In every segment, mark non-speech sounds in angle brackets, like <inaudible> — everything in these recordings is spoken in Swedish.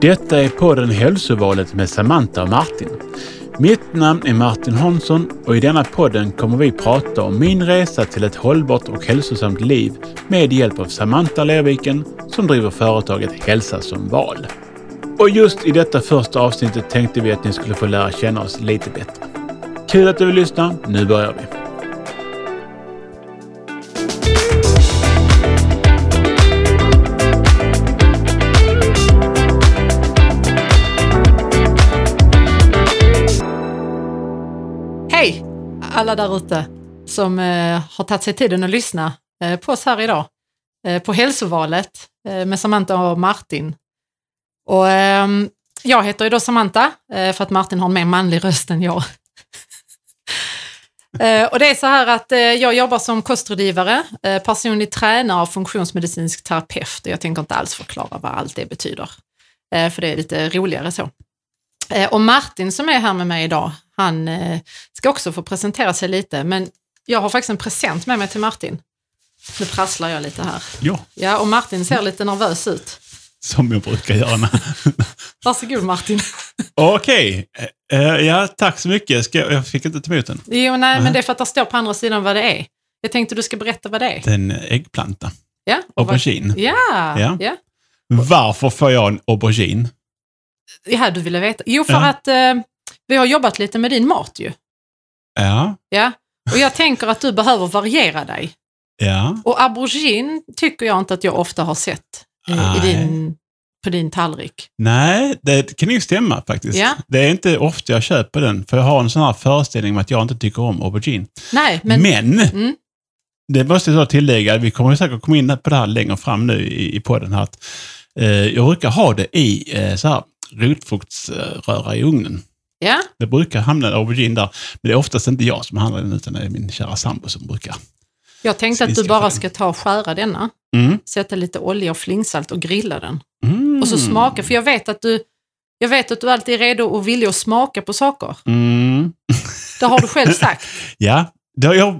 Detta är podden Hälsovalet med Samantha och Martin. Mitt namn är Martin Hansson och i denna podden kommer vi prata om min resa till ett hållbart och hälsosamt liv med hjälp av Samantha Lerviken som driver företaget Hälsa som val. Och just i detta första avsnittet tänkte vi att ni skulle få lära känna oss lite bättre. Kul att du vill lyssna. Nu börjar vi. Alla där ute som eh, har tagit sig tiden att lyssna eh, på oss här idag. Eh, på hälsovalet eh, med Samantha och Martin. Och, ehm, jag heter ju då Samantha eh, för att Martin har en mer manlig röst än jag. <laughs> Eh, och det är så här att eh, jag jobbar som kostrådgivare, eh, personlig tränare och funktionsmedicinsk terapeut. Jag tänker inte alls förklara vad allt det betyder, eh, för det är lite roligare så. Eh, och Martin som är här med mig idag, han eh, ska också få presentera sig lite, men jag har faktiskt en present med mig till Martin. Nu prasslar jag lite här. Ja, Ja, och Martin ser lite nervös ut. som jag brukar göra. <laughs> Varsågod Martin. Okej, Eh, ja tack så mycket. Ska, jag jag fick inte ta emot den. Jo, nej, men det är för att det står på andra sidan vad det är. Jag tänkte du ska berätta vad det är. Det är en äggplanta. Ja, Aubergine. Ja, Ja. ja. Varför får jag en aubergine? Ja, du ville veta. Jo, för Ja. att eh, vi har jobbat lite med din mat ju. Ja, Ja, och jag tänker att du behöver variera dig. ja. Och aubergine tycker jag inte att jag ofta har sett i Nej. din, på din tallrik. Nej, det kan ju stämma faktiskt. Ja. Det är inte ofta jag köper den, för jag har en sån här föreställning om att jag inte tycker om aubergine. Nej, men... Men, Mm, det måste jag tillägga, vi kommer säkert komma in på det här längre fram nu i, i podden här, att eh, jag brukar ha det i eh, så här rotfruktsröra i ugnen. ja, Det brukar hamna en aubergine där, men det är oftast inte jag som handlar den, utan det är min kära sambo som brukar. jag tänkte att du bara ska ta och skära denna, Mm. sätta lite olja och flingsalt och grilla den. Mm. Och så smaka, för jag vet att du jag vet att du alltid är redo och villig att smaka på saker. Mm. Det har du själv <laughs> sagt. Ja,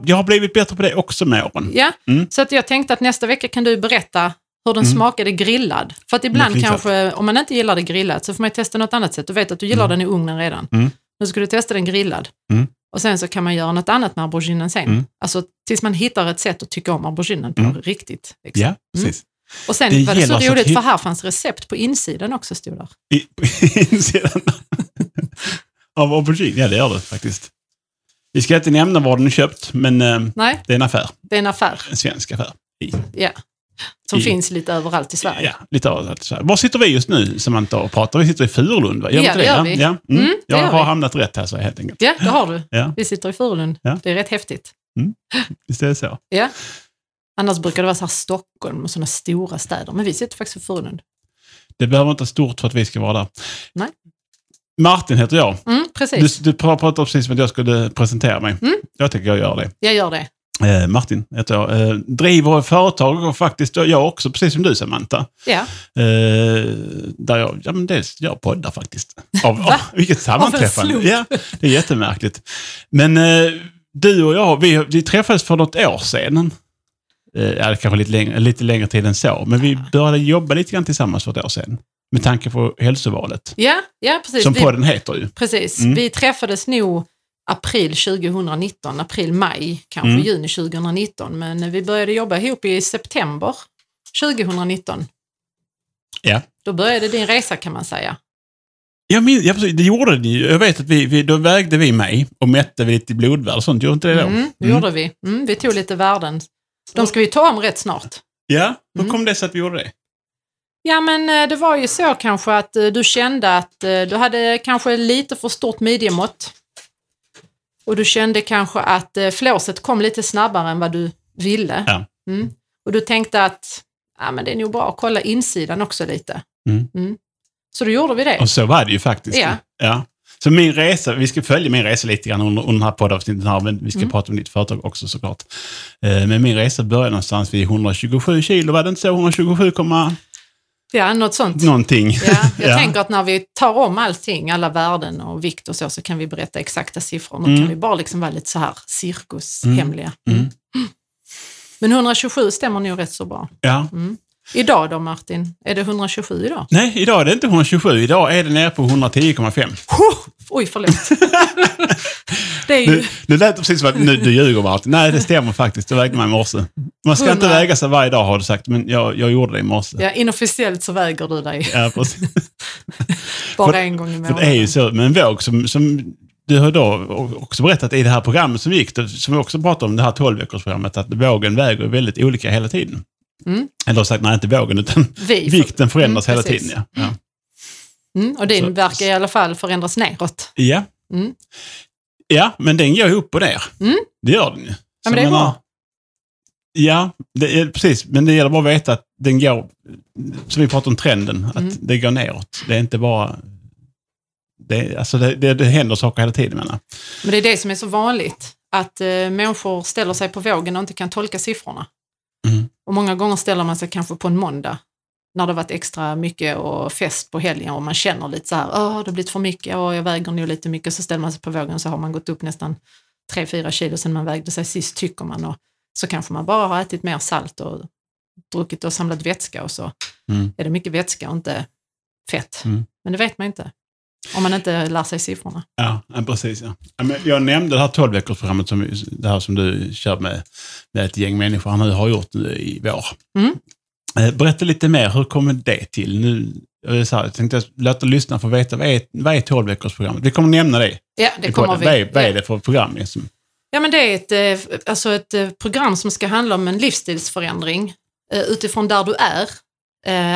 jag har blivit bättre på det också med åren. Ja, Mm. så att jag tänkte att nästa vecka kan du berätta hur den Mm. smakade grillad. För att ibland flingsalt. kanske, om man inte gillar det grillat, så får man testa något annat sätt. Du vet att du gillar Mm. den i ugnen redan. Mm. Nu ska du testa den grillad. Mm. Och sen så kan man göra något annat med auberginen sen. Mm. Alltså tills man hittar ett sätt att tycka om auberginen på Mm. riktigt. Liksom. Ja, precis. Och sen Det var det så alltså roligt, hit- för här fanns recept på insidan också, stod där. I, på <laughs> insidan av aubergine, ja det gör det faktiskt. Vi ska inte nämna var den är köpt, men eh, Nej, det är en affär. det är en affär. En svensk affär. Ja. Som I- finns lite överallt i Sverige. ja, lite överallt. så här. Var sitter vi just nu, Samantha, och pratar? Vi sitter i Furulund, va? Gör Ja, det gör vi. Ja. Mm. Mm, jag har vi. hamnat rätt här, så helt enkelt. Ja, det har du. Ja, Vi sitter i Furulund. Ja. Det är rätt häftigt. visst är det så. Ja. Annars brukar det vara så här Stockholm och sådana stora städer. Men vi sitter faktiskt i Furulund. Det behöver inte vara stort för att vi ska vara där. Nej. Martin heter jag. Mm, Du, precis. du pratade precis som att jag skulle presentera mig. Mm. Jag tänker jag gör det. Jag gör det. Eh, Martin heter jag. Eh, driver företag och faktiskt jag också, precis som du Samantha. Ja. Eh, där jag, ja men dels jag poddar faktiskt. Av, av, vilket sammanträffande. slump. Ja, det är jättemärkligt. Men eh, du och jag, vi, vi träffades för något år sedan. Eh, kanske lite längre, lite längre tid än så. Men vi började jobba lite grann tillsammans för ett år sedan. Med tanke på hälsovalet. Ja, ja precis. Som vi, podden heter ju. precis. Mm. Vi träffades nog april 2019, april, maj, kanske Mm. juni 2019. Men vi började jobba ihop i september 2019. Ja. Då började din resa kan man säga. Jag min, ja, det gjorde ni. Jag vet att vi, vi, då vägde vi mig och mätte vi lite blodvärde och sånt. Gjorde inte det då? Mm, det Mm. gjorde vi. Mm, vi tog lite värden. De ska vi ta om rätt snart. Ja, hur Mm. kom det sig att vi gjorde det? Ja, men eh, det var ju så kanske att eh, du kände att eh, du hade kanske lite för stort midjemått. Och du kände kanske att eh, flåset kom lite snabbare än vad du ville. Ja. Mm. Och du tänkte att ja, men det är nog bra att kolla insidan också lite. Mm. Så då gjorde vi det. Och så var det ju faktiskt. Ja. ja. Så min resa, vi ska följa min resa lite grann under, under den här poddavsnittet här, men vi ska Mm. prata om ditt företag också såklart. Eh, Men min resa började någonstans vid 127 kilo, var det inte så? 127, komma Ja, något sånt. någonting. Ja, jag <laughs> Ja. tänker att när vi tar om allting, alla värden och vikt och så, så kan vi berätta exakta siffror. Nu Mm. kan vi bara liksom vara lite så här cirkushemliga. Mm. Men 127 stämmer nog rätt så bra. Ja. Idag då Martin? Är det 127 idag? Nej, idag är det inte 127. Idag är det nere på 110,5. Oj, förlåt. <laughs> det är ju... Nu, nu lät det precis som att nu, du ljuger Martin. Nej, det stämmer faktiskt. Det vägde mig i morse. Man ska inte 100. väga sig varje dag har du sagt, men jag, jag gjorde det i morse. Ja, inofficiellt så väger du dig Ja, precis. <laughs> bara För- en gång i För månaden. det är ju så med en våg som, som du har då också berättat i det här programmet som gick, som vi också pratade om, det här 12-veckorsprogrammet, att vågen väger väldigt olika hela tiden. Mm. Eller sagt, nej inte vågen, utan Vi, vikten förändras Mm, hela precis. tiden. Ja. Mm, och din Så- verkar i alla fall förändras neråt. Ja. Mm. ja, men den går ju upp och ner. Mm. Det gör den ju. Ja, men det är menar- bra. Ja, är, precis. Men det gäller bara att veta att den går, som vi pratade om trenden, att Mm. det går neråt. Det är inte bara... Det, alltså det, det, det händer saker hela tiden menar. Men det är det som är så vanligt, att eh, människor ställer sig på vågen och inte kan tolka siffrorna. Och många gånger ställer man sig kanske på en måndag, när det varit extra mycket och fest på helgen och man känner lite så här, åh, det har blivit för mycket och jag väger nog lite mycket, så ställer man sig på vågen så har man gått upp nästan 3-4 kilo sen man vägde sig sist, tycker man. Och så kanske man bara har ätit mer salt och druckit och samlat vätska och så Mm. är det mycket vätska och inte fett. Mm. Men det vet man inte, om man inte lär sig siffrorna. Ja, ja, precis. Ja. Jag nämnde det här 12-veckorsprogrammet, som, det här som du kör med, med ett gäng människor han nu har gjort nu i vår. Mm. Eh, Berätta lite mer, hur kommer det till? Nu, jag, så här, jag tänkte låta lyssna få veta, vad är, vad är 12-veckorsprogrammet? Vi kommer nämna det. Ja, det kommer vi. Vad är, vad är det för program? Liksom? Ja, men det är ett, eh, alltså ett eh, program som ska handla om en livsstilsförändring utifrån där du är.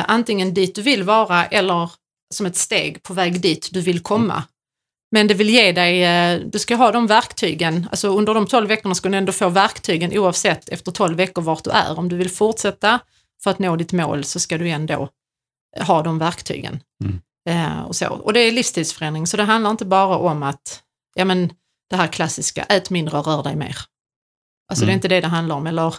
Antingen dit du vill vara eller som ett steg på väg dit du vill komma. Men det vill ge dig, eh, du ska ha de verktygen, alltså under de 12 veckorna ska du ändå få verktygen oavsett efter 12 veckor vart du är. Om du vill fortsätta för att nå ditt mål så ska du ändå ha de verktygen. Mm. Eh, och, så. och det är livsstilsförändring, så det handlar inte bara om att, ja men det här klassiska, ät mindre och rör dig mer. Alltså det är Mm. inte det det handlar om. Eller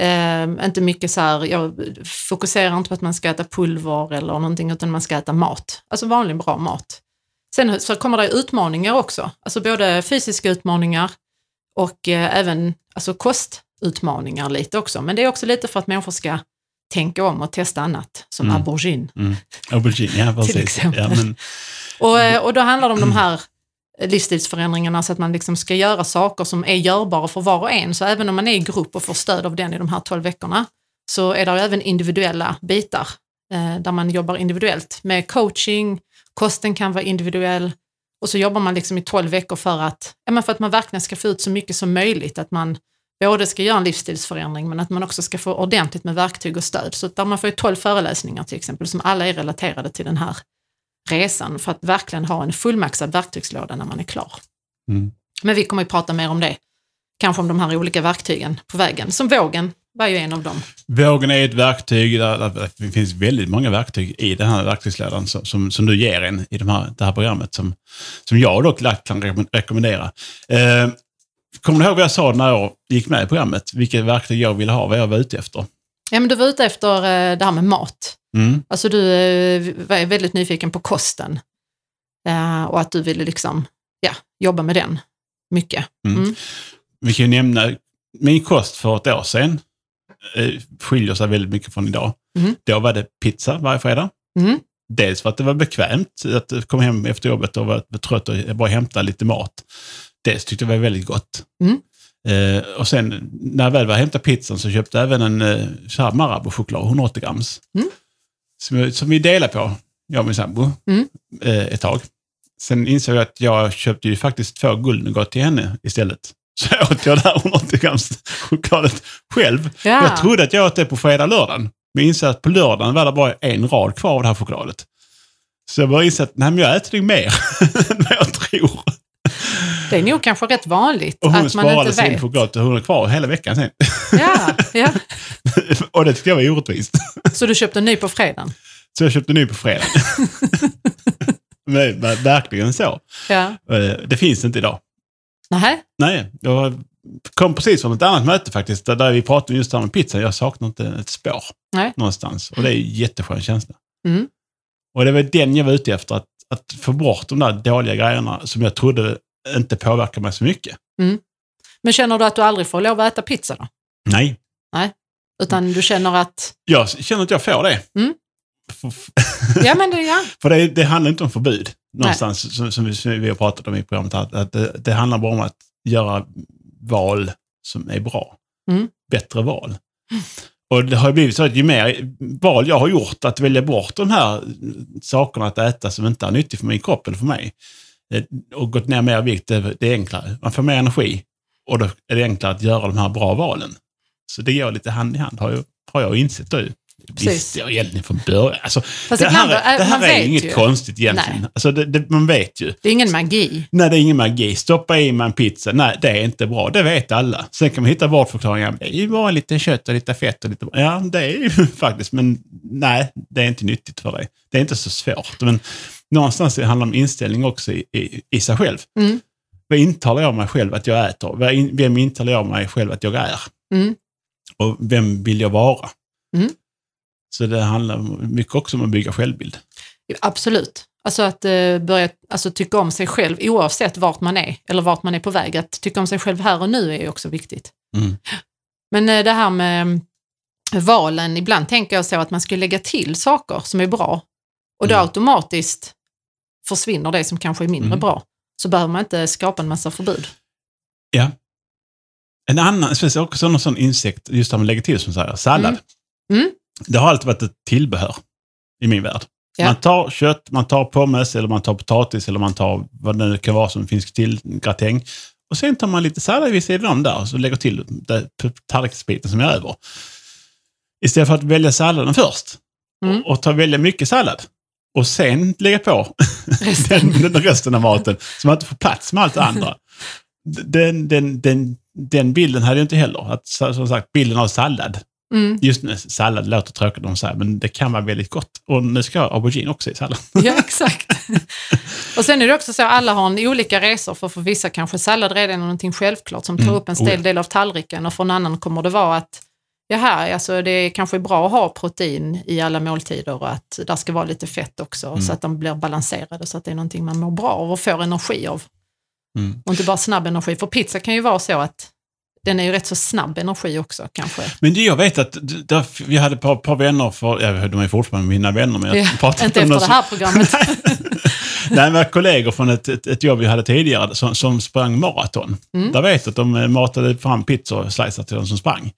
eh, inte mycket så här, jag fokuserar inte på att man ska äta pulver eller någonting, utan man ska äta mat. Alltså vanlig bra mat. Sen så kommer det utmaningar också, alltså både fysiska utmaningar och eh, även alltså kostutmaningar lite också. Men det är också lite för att människor ska tänka om och testa annat, som Mm. aubergine. Mm. Aubergine, ja <laughs> precis. exempel. Ja, men, Och, eh, och då handlar det om de här livsstilsförändringarna så att man liksom ska göra saker som är görbara för var och en. Så även om man är i grupp och får stöd av den i de här 12 veckorna så är det även individuella bitar eh, där man jobbar individuellt med coaching, kosten kan vara individuell och så jobbar man liksom i 12 veckor för att, ja, för att man verkligen ska få ut så mycket som möjligt. Att man både ska göra en livsstilsförändring men att man också ska få ordentligt med verktyg och stöd. Så där man får ju 12 föreläsningar till exempel som alla är relaterade till den här resan för att verkligen ha en fullmaxad verktygslåda när man är klar. mm. Men vi kommer ju prata mer om det, kanske om de här olika verktygen på vägen. Som vågen var ju en av dem. Vågen är ett verktyg, där, det finns väldigt många verktyg i den här verktygslådan som, som, som du ger en i de här, det här programmet som, som jag dock lätt kan rekomm- rekommendera. Eh, kommer du ihåg vad jag sa när jag gick med i programmet? Vilket verktyg jag ville ha, vad jag var ute efter? Ja, men du var ute efter eh, det här med mat. Mm. Alltså du eh, var väldigt nyfiken på kosten Eh, och att du ville liksom, ja, jobba med den mycket. Mm. Mm. Vi kan ju nämna, min kost för ett år sedan skiljer sig väldigt mycket från idag. Mm. Då var det pizza varje fredag. Mm. Dels för att det var bekvämt att komma hem efter jobbet och vara trött och bara hämta lite mat. Dels tyckte jag det var väldigt gott. Mm. Eh, och sen när jag väl var hämtade pizzan så köpte jag även en eh, Marabou-choklad, 180 grams. Mm. Som, som vi delade på, jag och min sambo, Mm. eh, ett tag. Sen insåg jag att jag köpte ju faktiskt två guldnougat till henne istället. <laughs> Så åt jag det här 180 grams chokladet själv. Ja. Jag trodde att jag åt det på fredag, lördagen. Men insåg att på lördagen var det bara en rad kvar av det här chokladet. Så jag bara insåg att nej, men jag äter nog mer <laughs> än vad jag tror. Det är nog kanske rätt vanligt Och hon att man inte sin vet. choklad och hon är kvar hela veckan sen. Ja, ja. <laughs> och det tycker jag var orättvist. Så du köpte en ny på fredagen? Så jag köpte en ny på fredag. <laughs> men, verkligen så. Ja. Eh, Det finns inte idag. Nej, Nej, jag kom precis från ett annat möte faktiskt, där vi pratade just om pizza. Jag saknar inte ett spår Nej. någonstans. Och det är en jätteskön känsla. Mm. Och det var den jag var ute efter, att, att få bort de där dåliga grejerna som jag trodde inte påverkar mig så mycket. Men känner du att du aldrig får lov att äta pizza då? Nej. Nej. Utan du känner att, Jag känner att jag får det. Mm. Ja men det, ja. <laughs> För det, det handlar inte om förbud, någonstans, som, som, vi, som vi har pratat om i programmet. Att det, det handlar bara om att göra val som är bra. Mm. Bättre val. Och det har blivit så att ju mer val jag har gjort att välja bort de här sakerna att äta som inte är nyttigt för min kropp eller för mig och gått ner mer vikt, det, det är enklare. Man får mer energi och då är det enklare att göra de här bra valen. Så det går lite hand i hand, har jag, har jag insett nu. Visste jag egentligen från början. Alltså, Fast det här, är- det här man är inget ju. konstigt egentligen. Nej. Alltså, det, det, man vet ju. Det är ingen magi. Nej, det är ingen magi. Stoppa i en pizza. Nej, det är inte bra. Det vet alla. Sen kan man hitta vårdförklaringar. Det är ju bara lite kött och lite fett och lite... Ja, det är ju <laughs> faktiskt. Men nej, det är inte nyttigt för dig. Det är inte så svårt. Men någonstans det handlar om inställning också i, i, i sig själv. Mm. Vad intalar jag mig själv att jag äter? Vem intalar jag mig själv att jag är? Mm. Och vem vill jag vara? Mm. Så det handlar mycket också om att bygga självbild. Absolut. Alltså att eh, börja alltså, tycka om sig själv oavsett vart man är eller vart man är på väg. Att tycka om sig själv här och nu är också viktigt. Mm. Men eh, det här med mm, valen, ibland tänker jag så att man ska lägga till saker som är bra och då Mm. automatiskt försvinner det som kanske är mindre Mm. bra. Så behöver man inte skapa en massa förbud. Ja. En annan, speciellt också någon sån insikt, just det med lägga till som säger, sallad. Mm. Mm. Det har alltid varit ett tillbehör i min värld. Ja. Man tar kött, man tar pommes, eller man tar potatis, eller man tar vad det nu kan vara som finns till, gratäng. Och sen tar man lite sallad vid sidan om där och så lägger till tallriksbiten som är över. Istället för att välja salladen först Mm. och, och ta välja mycket sallad. Och sen lägga på Resten. <laughs> den, den resten av maten så man inte får plats med allt det andra. Den, den, den, den bilden hade jag inte heller. Att, så- som sagt, bilden av sallad. Mm. Just nu, sallad låter tråkigt de säger, men det kan vara väldigt gott. Och nu ska jag ha aubergine också i sallad. Ja, exakt. <laughs> och sen är det också så att alla har en olika resor, för för vissa kanske sallad redan är någonting självklart som tar Mm, upp en oh stel ja. del av tallriken och för en annan kommer det vara att Jaha, alltså det är kanske bra att ha protein i alla måltider och att där ska vara lite fett också Mm. så att de blir balanserade så att det är någonting man mår bra av och får energi av. Mm. Och inte bara snabb energi, för pizza kan ju vara så att den är ju rätt så snabb energi också kanske. Men det, jag vet att där, vi hade ett par, par vänner, för, ja, de är fortfarande mina vänner, men jag Ja, pratar inte om efter det här programmet. <laughs> Nej, men kollegor från ett, ett, ett jobb vi hade tidigare som, som sprang maraton. Mm. Där vet jag att de eh, matade fram pizzaslicer till de som sprang.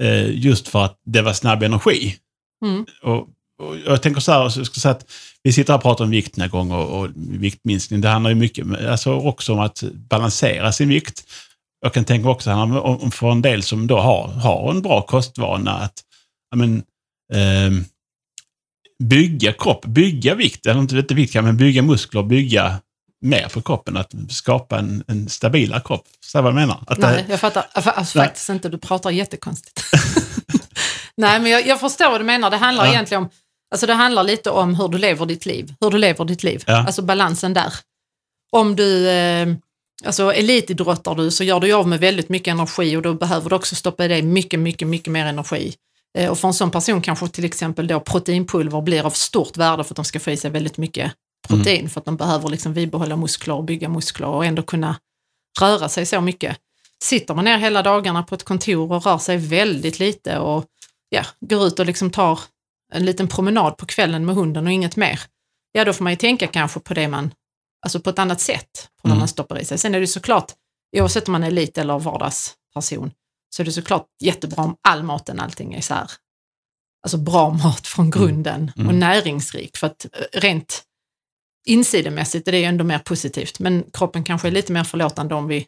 Eh, just för att det var snabb energi. Mm. Och, och jag tänker så här, så ska säga att vi sitter här och pratar om viktnedgång och, och viktminskning. Det handlar ju mycket alltså också om att balansera sin vikt. Jag kan tänka också om, om för en del som då har, har en bra kostvana att men, ehm, bygga kropp, bygga vikt, eller inte, inte vikt, men bygga muskler, bygga mer på kroppen. Att skapa en, en stabilare kropp. Så vad jag menar? Att Nej, det, jag fattar alltså, faktiskt inte. Du pratar jättekonstigt. <laughs> Nej, men jag, jag förstår vad du menar. Det handlar Ja. egentligen om, alltså det handlar lite om hur du lever ditt liv. Hur du lever ditt liv. Ja. Alltså balansen där. Om du, eh, alltså elitidrottar du så gör du av med väldigt mycket energi och då behöver du också stoppa i dig mycket, mycket, mycket mer energi. Eh, och för en sån person kanske till exempel då proteinpulver blir av stort värde för att de ska få i sig väldigt mycket protein för att de behöver liksom bibehålla muskler och bygga muskler och ändå kunna röra sig så mycket. Sitter man ner hela dagarna på ett kontor och rör sig väldigt lite och ja, går ut och liksom tar en liten promenad på kvällen med hunden och inget mer, ja då får man ju tänka kanske på det man, alltså på ett annat sätt på vad Mm. man stoppar i sig. Sen är det såklart, oavsett om man är elit eller vardagsperson, så är det såklart jättebra om all maten, allting är så här, alltså bra mat från grunden Mm. och näringsrik för att eh, rent insidemässigt är det ändå mer positivt, men kroppen kanske är lite mer förlåtande om vi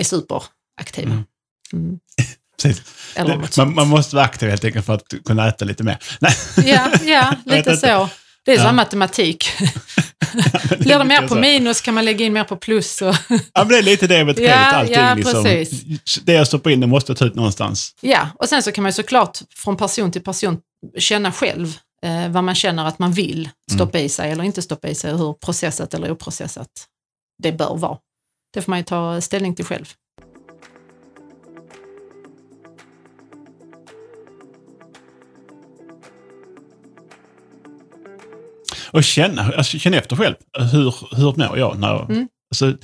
är superaktiva. Mm. Mm. <laughs> man, man måste vara aktiv helt enkelt för att kunna äta lite mer. <laughs> Ja, ja <laughs> lite så. Det är Ja. som matematik. men Blir det mer på så. minus kan man lägga in mer på plus. Och, Ja, men det är lite det med Ja, trädet. allting. ja, liksom. Det jag stoppar in, det måste jag ta ut någonstans. ja, och sen så kan man såklart från person till person känna själv eh, vad man känner att man vill stoppa i sig eller inte stoppa i sig och hur processat eller oprocessat det bör vara. Det får man ju ta ställning till själv. Och känna, alltså, känna efter själv. Hur, hur mår jag? När, Mm. alltså,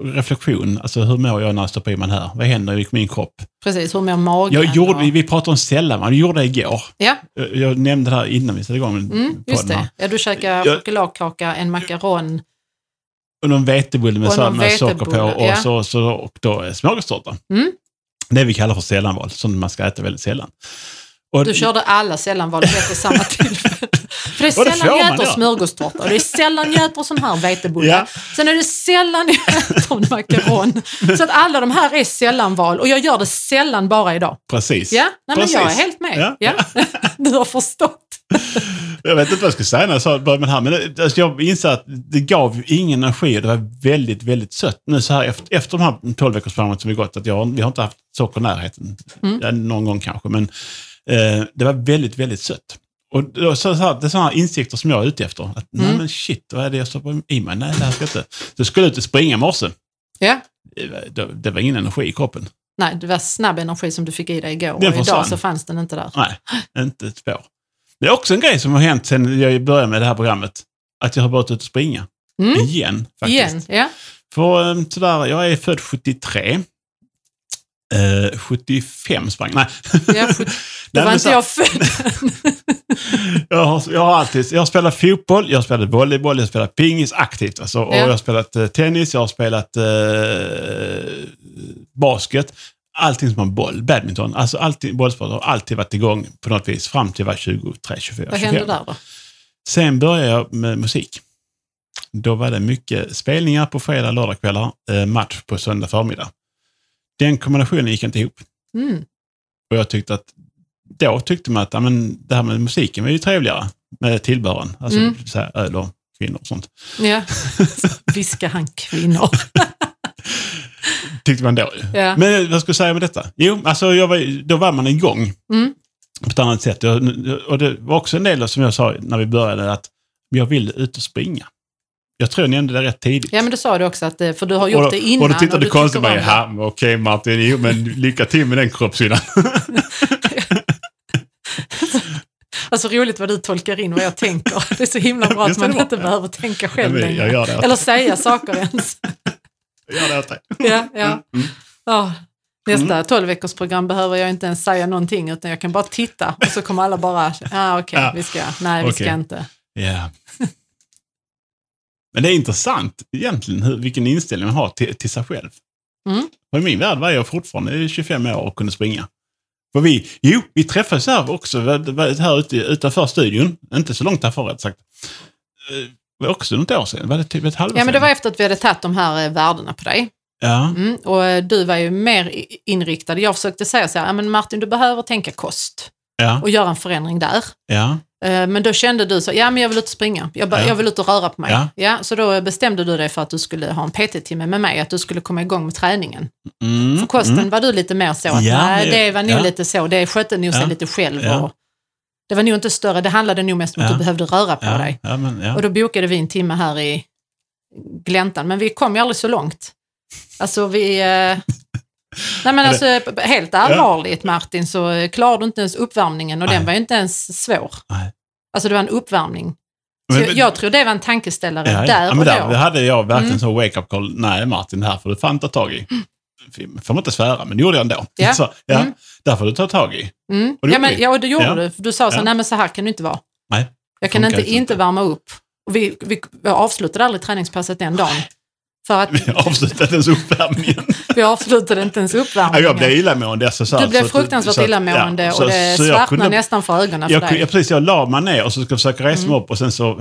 reflektion. Alltså hur mår jag när jag stoppar i mig här? Vad händer i min kropp? Precis, hur mår magen? Jag gjorde, och... Vi pratade om sällan, jag gjorde det igår. Ja, Jag, jag nämnde det här innan vi satte igång mm, just här. det. Ja, du käkar Jag- chokladkaka, en makaron. Och någon vetebulle med, med socker på och, ja. så, så, och då smörgåstårta. Mm. Det vi kallar för sällanval, som man ska äta väldigt sällan. Och, Du körde alla sällanval vid ett och samma <laughs> tillfälle. För det är sällan jag äter göra. smörgåstårta det är sällan jag äter sån här vetebulle. Ja. Sen är det sällan jag <laughs> äter makaron. Så att alla de här är sällanval och jag gör det sällan bara idag. Precis. Ja, nej, men jag är Precis. helt med. Ja. Ja. <laughs> Du har förstått. <laughs> Jag vet inte vad jag skulle säga när jag sa det här, men alltså jag inser att det gav ingen energi och det var väldigt, väldigt sött. Nu så här efter, efter de här 12 veckorsprogrammet som vi gått, att jag, vi har inte haft socker i närheten. Mm. Ja, någon gång kanske, men eh, det var väldigt, väldigt sött. Och så, så här, det är sådana insikter som jag är ute efter. Att, Nej Mm. men shit, vad är det jag stoppar i mig? Nej, det här ska inte. Jag skulle ut och springa i morse. Ja. Det var, det, var ingen energi i kroppen. Nej, det var snabb energi som du fick i dig igår Den och försvann. idag så fanns den inte där. Nej, inte ett spår. Det är också en grej som har hänt sen jag började med det här programmet. Att jag har börjat ut och springa. Mm. Igen, faktiskt. Igen, ja. För eh, sådär, jag är född 73. Eh, 75 sprang Nej. ja sjut- <laughs> Då Nej, var men inte jag född. <laughs> jag, har, jag har alltid jag har spelat fotboll, jag har spelat volleyboll, jag har spelat pingis aktivt. Alltså, och Ja. jag har spelat eh, tennis, jag har spelat eh, basket. Allting som har boll, badminton, alltså alltid, bollsport har alltid varit igång på något vis fram till var 23, 24, Vad 25. hände där då? Sen började jag med musik. Då var det mycket spelningar på fredag, lördagskvällar, eh, match på söndag förmiddag. Den kombinationen gick inte ihop. Mm. Och jag tyckte att, då tyckte man att ja, men, det här med musiken var ju trevligare med tillbehören. Alltså Mm. så här, öl och kvinnor och sånt. Ja. <laughs> Viska han kvinnor. <laughs> Tyckte man då. Ja. Men vad ska jag säga med detta? Jo, alltså var, då var man igång Mm. på ett annat sätt. Och, och det var också en del som jag sa när vi började att jag ville ut och springa. Jag tror jag nämnde det rätt tidigt. ja, men du sa det också, att, eh, för du har gjort och, det innan. och då tittade du tycker konstigt på mig. det. "Ja, Okej Martin, jo, men lycka till med den kroppshyddan. <laughs> Alltså roligt vad du tolkar in vad jag tänker. Det är så himla bra att man det inte behöver tänka själv längre. det Eller säga saker ens. Jag gör det åt dig. Ja, ja. Mm. Ja, nästa 12 veckors program behöver jag inte ens säga någonting utan jag kan bara titta och så kommer alla bara, ah, okej, Ja. vi ska, nej vi ska Okej. inte. Ja. <laughs> Men det är intressant egentligen hur, vilken inställning man har till, till sig själv. Mm. Och I min värld var jag fortfarande 25 år och kunde springa. För vi, jo, vi träffades här också, här ute, utanför studion. Inte så långt härifrån rätt sagt. Eh, Det var också något år sedan. Var det typ ett halvår Ja, men det var efter att vi hade tagit de här eh, värdena på dig. Ja, Mm. Och eh, du var ju mer inriktad. Jag försökte säga så här, "Ja, men Martin du behöver tänka kost ja, och göra en förändring där. ja. Eh, Men då kände du så, ja men jag vill ut och springa, jag, Ja. jag vill ut och röra på mig. Ja. Ja. så då bestämde du dig för att du skulle ha en PT-timme med mig, att du skulle komma igång med träningen. Mm, För kosten mm. var du lite mer så, att Ja, nej det var nog lite så, det skötte nog sig lite själv. Och det var nog inte större, det handlade nog mest om att du behövde röra på dig. men. Och då bokade vi en timme här i gläntan, men vi kom ju aldrig så långt. Alltså vi... Nej men alltså helt allvarligt Martin så eh, klarade du inte ens uppvärmningen och den Nej. var ju inte ens svår. Nej. Alltså det var en uppvärmning. Så Men- jag, jag tror det var en tankeställare Ja, ja. där ja, och men då. där, det hade jag verkligen Mm. så wake-up call. Nej Martin, det här får du fan ta tag i. Får man inte svära, men det gjorde jag ändå. Ja. <laughs> Så, ja, Mm. där får du ta tag i. Mm. Och det Ja, men, ja, och det gjorde Ja. du. För Du sa så, Ja. nej men så här kan du inte vara. Nej. Jag kan inte, inte. värma upp. Och vi, vi, vi avslutade aldrig träningspasset den dagen. För att Vi avslutade ens uppvärmningen. vi avslutade inte ens Ja, <laughs> uppvärmningen. jag blev illamående. Så, så, Du blev fruktansvärt så illamående ja, och det så svartnade kunde- nästan för ögonen för Jag, dig. jag, precis, jag la mig ner och så skulle jag försöka resa mig Mm. upp och sen så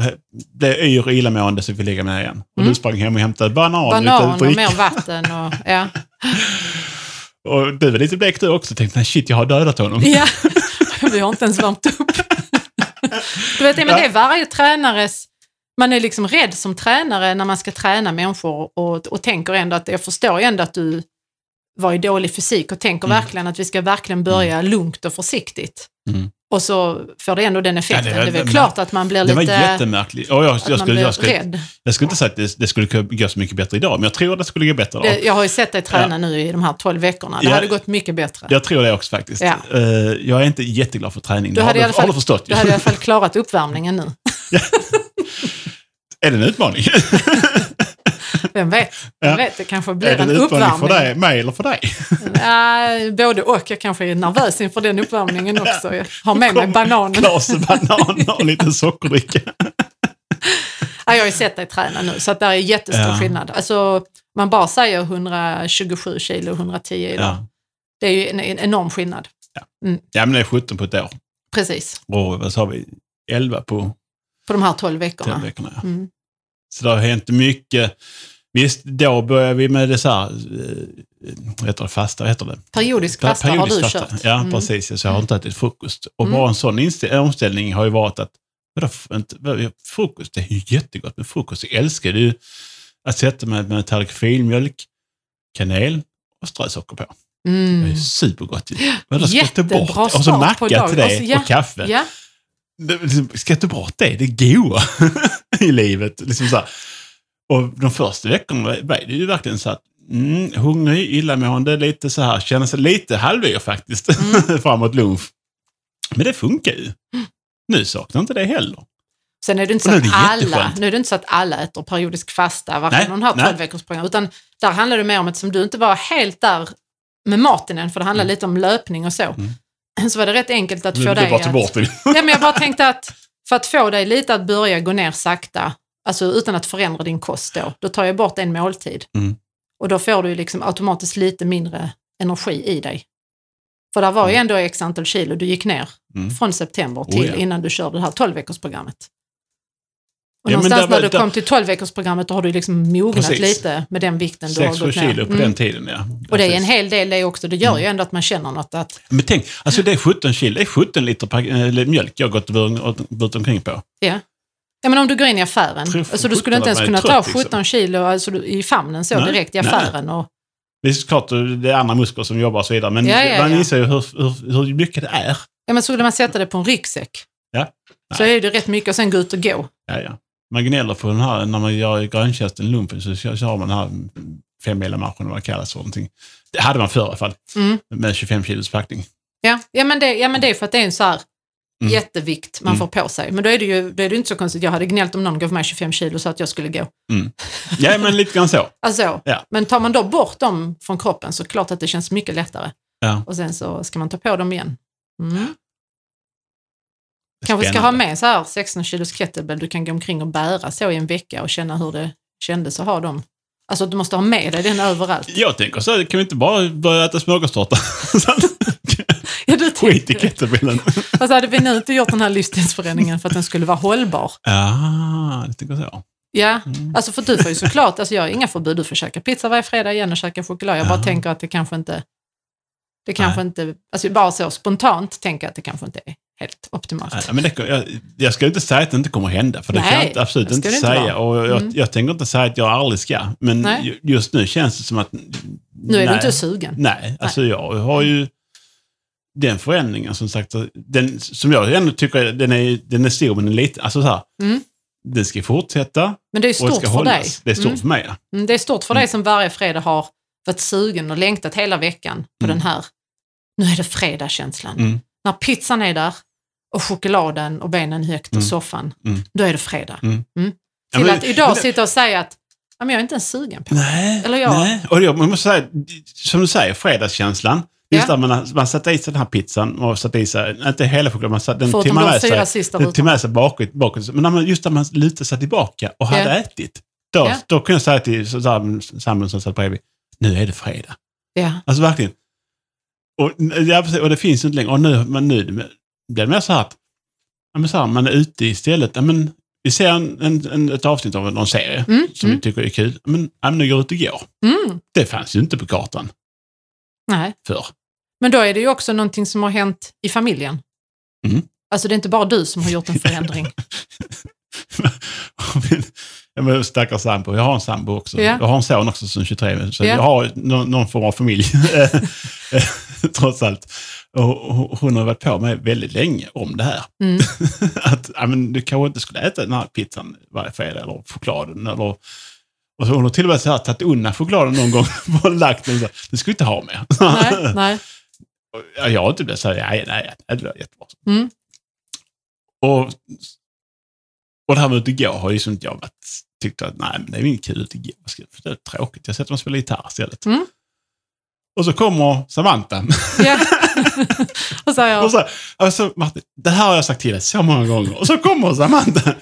blev jag yr och illamående så fick jag ligga mig ner igen. Och Mm. du sprang hem och hämtade banan, Banan och mer vatten och ja. <laughs> Och du var lite blek du också. Tänkte, nej shit, jag har dödat honom. ja. <laughs> Vi har inte ens värmt upp. Du vet, men det är varje tränares... Man är liksom rädd som tränare när man ska träna människor och, och tänker ändå att, jag förstår ändå att du var i dålig fysik och tänker Mm. verkligen att vi ska verkligen börja lugnt och försiktigt. Mm. Och så får det ändå den effekten. Ja, det, det- är väl det- klart att man blir Det var lite... jättemärkligt. Och jag, att jag, man skulle, jag, skulle, rädd. jag skulle inte säga att det, det skulle gå så mycket bättre idag, men jag tror att det skulle gå bättre idag. Det, jag har ju sett dig träna nu i de här 12 veckorna. Det Ja. hade gått mycket bättre. Jag tror det också faktiskt. Ja. Eh, jag är inte jätteglad för träning. Du Det har, hade i alla fall- har du förstått. Du hade i alla fall klarat uppvärmningen nu. <laughs> Är det en utmaning? <laughs> Vem vet? Vem Ja. vet, det kanske blir en en utmaning för uppvärmning. dig, mig eller för dig? Ja, både och. Jag kanske är nervös inför den uppvärmningen också. Jag har med mig bananen. Glas banan och lite sockerdricka. <laughs> Ja, jag har ju sett dig träna nu, så att det är jättestor Ja. skillnad. Alltså, man bara säger 127 kilo, 110 idag. Ja. Det är ju en, en enorm skillnad. ja, men det är 17 på ett år. Precis, Och vad sa vi? 11 på på de här 12 veckorna. 12 veckorna. Ja. Mm. Så det har hänt mycket. Visst, då började vi med det så här, eh, vad heter det, fasta, heter det? Periodisk fasta har du Periodisk kört. fasta. Ja, Mm. precis. Så jag har inte ätit frukost. Och Mm. bara en sån omställning har ju varit att, vadå, frukost, det är ju jättegott med frukost. Jag älskar det ju att sätta mig med en tallrik filmjölk, kanel och strö socker på. Det Mm. är supergott ju. Vadå, ska jag ta Jättebra bort det? Och så start på macka dagen. till det Och så- ja, och kaffe. Ja, Det- Ska jag ta bort det? Det goa <laughs> i livet. Liksom så här. Och de första veckorna var det ju verkligen så att mm, hungrig, illamående, lite så här, känna sig lite halvyr faktiskt <laughs> Mm. framåt lunch. Men det funkar ju. Nu saknar inte det heller. Sen är det inte så att alla, nu är det inte så att alla äter periodisk fasta, de här nej. 12 veckors program, utan där handlar det mer om att som du inte var helt där med maten än, för det handlar lite om löpning och så. Mm. <clears throat> Så var det rätt enkelt att Nu få det dig bara att... bort det. Ja, men jag bara tänkte att för att få dig lite att börja gå ner sakta, alltså utan att förändra din kost då, då tar jag bort en måltid. Mm. Och då får du ju liksom automatiskt lite mindre energi i dig. För där var ju Mm. ändå x antal kilo du gick ner Mm. från september Oh, till ja. innan du körde det här 12 veckorsprogrammet. Och Ja, någonstans där när du där- kom till 12 veckorsprogrammet då har du liksom mognat Precis. lite med den vikten du har 6-7 gått ner. kilo på Mm. den tiden, ja. Och det är en hel del det också. Det gör Mm. ju ändå att man känner något att, Men tänk, alltså det är 17 kilo, det är 17 liter eller mjölk jag har gått burit omkring på. ja. Ja men om du går in i affären, Tror alltså du skulle inte ens 17 kunna ta trött, liksom. 17 kilo alltså, i famnen så Nej, direkt i nej. affären. Och, Det är såklart det är andra muskler som jobbar och så vidare, men Ja, ja, man ja. inser ju hur, hur, hur mycket det är. ja men skulle man sätta det på en ryggsäck Ja. så är det rätt mycket och sen gå ut och gå. Ja, ja. Man gnäller på den här, när man gör gröntjänsten, lumpen, så kör, man den här femmila-marschen, vad det kallas för någonting. Det hade man förr i alla fall, Mm. med 25 kilos packning. Ja, ja, men det, ja men det är för att det är en så här Mm. jättevikt man Mm. får på sig. Men då är det ju då är det inte så konstigt. Jag hade gnällt om någon gav mig 25 kilo så att jag skulle gå. Ja, men lite grann så. <laughs> Alltså, Ja. Men tar man då bort dem från kroppen så klart att det känns mycket lättare. Ja. Och sen så ska man ta på dem igen. Mm. Kanske ska ha med så här 16 kilos kettlebell du kan gå omkring och bära så i en vecka och känna hur det kändes att ha dem. Alltså du måste ha med dig den överallt. Jag tänker så, här, kan vi inte bara börja äta smörgåstårta? <laughs> Ja, Skit i kettlebellen. Alltså hade vi nu inte gjort den här livsstilsförändringen för att den skulle vara hållbar. Ja, det tänker så. Ja, Mm. alltså för du får ju såklart, alltså jag har inga förbud, du får käka pizza varje fredag igen och käka choklad. Jag bara Ja. tänker att det kanske inte, det kanske inte, alltså bara så spontant tänker jag att det kanske inte är helt optimalt. Nej, men det, jag, jag ska inte säga att det inte kommer hända, för det kan Nej, jag inte, absolut inte inte säga. vara. Och jag, Mm. jag tänker inte säga att jag aldrig ska, men Nej. ju- just nu känns det som att... Nu är du inte sugen. Nej, alltså jag har ju den förändringen som sagt, den, som jag ändå tycker den är, den är stor, men den är lite, alltså så här, Mm. den ska fortsätta Men det är stort för dig. Det är stort Mm. för mig. ja. Mm, Det är stort för Mm. dig som varje fredag har varit sugen och längtat hela veckan på Mm. den här, nu är det fredag-känslan. Mm. När pizzan är där och chokladen och benen högt och Mm. soffan, Mm. då är det fredag. Mm. Till att idag sitta och säga att "Ja, men jag är inte ens sugen på det. Nej, Eller jag- nej. Och jag måste säga, som du säger, fredagskänslan. Just Ja. där man, man satte i sig den här pizzan och satte i sig, inte hela chokladen, man satte, den Förutom tog man med sig, sista den rutorna. med sig bakåt. bakåt. Men när man, just när man lutade sig tillbaka och hade Ja. ätit, då, Ja. då kunde jag säga till sambon som satt bredvid, nu är det fredag. Ja. Alltså verkligen. Och, ja, och det finns inte längre. Och nu, men nu blir det mer så här att ja, men så här, man är ute istället. Ja, men, vi ser en, en, en, ett avsnitt av någon serie Mm, som mm, vi tycker är kul. Men, ja, men nu går ut och går. mm. Det fanns ju inte på kartan Nej. förr. Men då är det ju också någonting som har hänt i familjen. Mm. Alltså det är inte bara du som har gjort en förändring. <laughs> Ja, men stackars sambo. Jag har en sambo också. Ja. Jag har en son också som är 23, så Ja. jag har någon, någon form av familj. <laughs> <laughs> Trots allt. Och hon har varit på mig väldigt länge om det här. Mm. <laughs> att ja, men du kanske inte skulle äta den här pizzan varje fredag eller chokladen. Eller, och så hon har till och med så här, tagit undan chokladen någon gång <laughs> och lagt den det skulle inte ha mer. Nej, nej. Ja, jag har inte blivit så här, nej, nej, det blir jättebra. Mm. Och, och det här med att gå har ju som jag varit tyckte att nej, men det är inget kul att gå. Det är tråkigt, jag sätter mig och spelar gitarr istället. Mm. Och så kommer Samantha. Ja. <laughs> och så jag, Och så, alltså, Martin, det här har jag sagt till dig så många gånger. Och så kommer Samantha.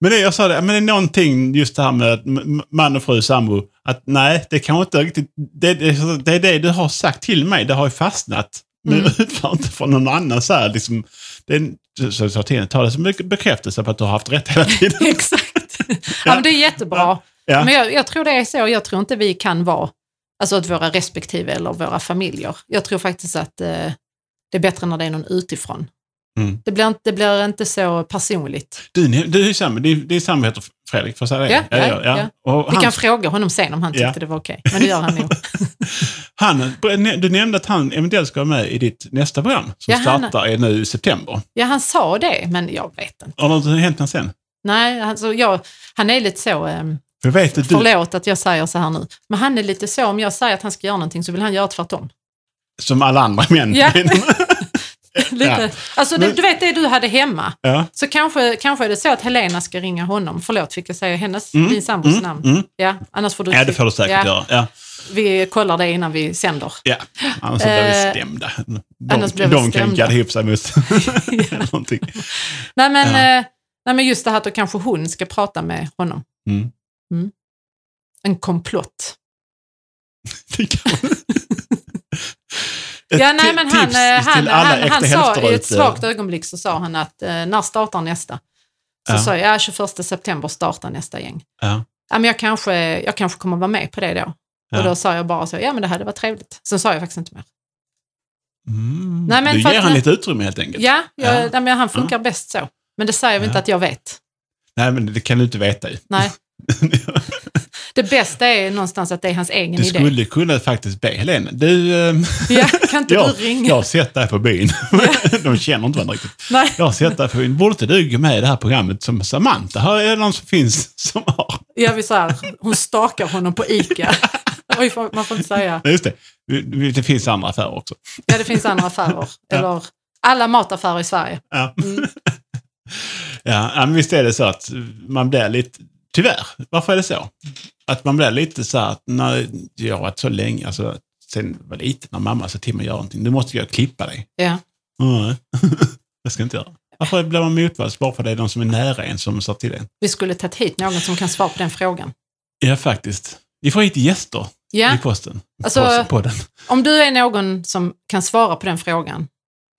Men det, jag sa det, men det är någonting just det här med man och fru sambo. Att nej, det kan inte riktigt... Det, det, det är det du har sagt till mig, det har ju fastnat. Men Mm. <laughs> utför inte från någon annan så här liksom. Det är, så jag sa till henne, ta det som bekräftelse på att du har haft rätt hela tiden. <laughs> Exakt. Ja, men det är jättebra. Ja. Men jag, jag tror det är så. Jag tror inte vi kan vara, alltså åt våra respektive eller våra familjer. Jag tror faktiskt att eh, det är bättre när det är någon utifrån. Mm. Det, blir inte, det blir inte så personligt. Du, ni- du är ju samma, din, din sambo heter Fredrik, får jag säga det? Ja, ja, Och Vi han, kan fråga honom sen om han tyckte Ja. det var okej. Men det gör han nog. <laughs> han, du nämnde att han eventuellt ska vara med i ditt nästa program som Ja, han- startar är nu i september. Ja, han sa det, men jag vet inte. Har något hänt sen? Nej, alltså, jag, han är lite så, eh, Jag vet du, förlåt att jag säger så här nu, men han är lite så, om jag säger att han ska göra någonting så vill han göra tvärtom. som alla andra män. Ja. <laughs> lite, Ja. Alltså du, Men- du vet det du hade hemma, ja. så kanske, kanske är det så att Helena ska ringa honom. Förlåt, fick jag säga hennes, Mm, din sambos mm, namn? mm. Ja, annars får du... ja, det får du säkert ja, göra. Vi kollar det innan vi sänder. Ja. Annars blir vi Eh, stämda. De, annars blir vi de kan stämda. gadda ihop sig mot <laughs> <laughs> någonting. Nej men, eh, nej men just det här att då kanske hon ska prata med honom. Mm. En komplott. <laughs> Ja, nej, men han, eh, han, han, äkta han sa i ett svagt ögonblick så sa han att eh, när startar nästa? Så Ja. sa jag, ja 21 september startar nästa gäng. Ja. Ja, men jag, kanske, jag kanske kommer vara med på det då. Ja. Och då sa jag bara så, ja men det hade varit trevligt. Sen sa jag faktiskt inte mer. Mm. Nej, men du ger att- han lite utrymme helt enkelt. Ja, jag, Ja. Nej, men han funkar bäst så. Men det säger vi inte att jag vet. Nej, men det kan du inte veta ju. Nej. <laughs> Det bästa är någonstans att det är hans egen Du idé. skulle kunna faktiskt be Helena. Du, ehm, Ja, kan inte <laughs> jag, du ringa? jag har sett dig på byn. <laughs> De känner inte varandra riktigt. Nej. Jag har sett dig på byn. Borde inte du gå med i det här programmet som Samantha? Här är det någon som finns som har. Ja, vi så här, hon stakar honom på ICA. Oj, man får inte säga. Just det. Det finns andra affärer också. Ja, det finns andra affärer. Ja. Eller alla mataffärer i Sverige. Ja. Mm. ja, ja, men visst är det så att man blir lite, tyvärr, varför är det så? Att man blir lite så här, att när jag har varit så länge, alltså sen jag var liten, när mamma sa till mig att göra någonting, du måste jag klippa dig. Ja. Nej, <laughs> det ska jag inte göra. Varför blir man motvalls bara för det är de som är nära en som sa till en? Vi skulle tagit hit någon som kan svara på den frågan. Ja, faktiskt. Vi får hit gäster Ja, i posten. Alltså- på, på den. om du är någon som kan svara på den frågan,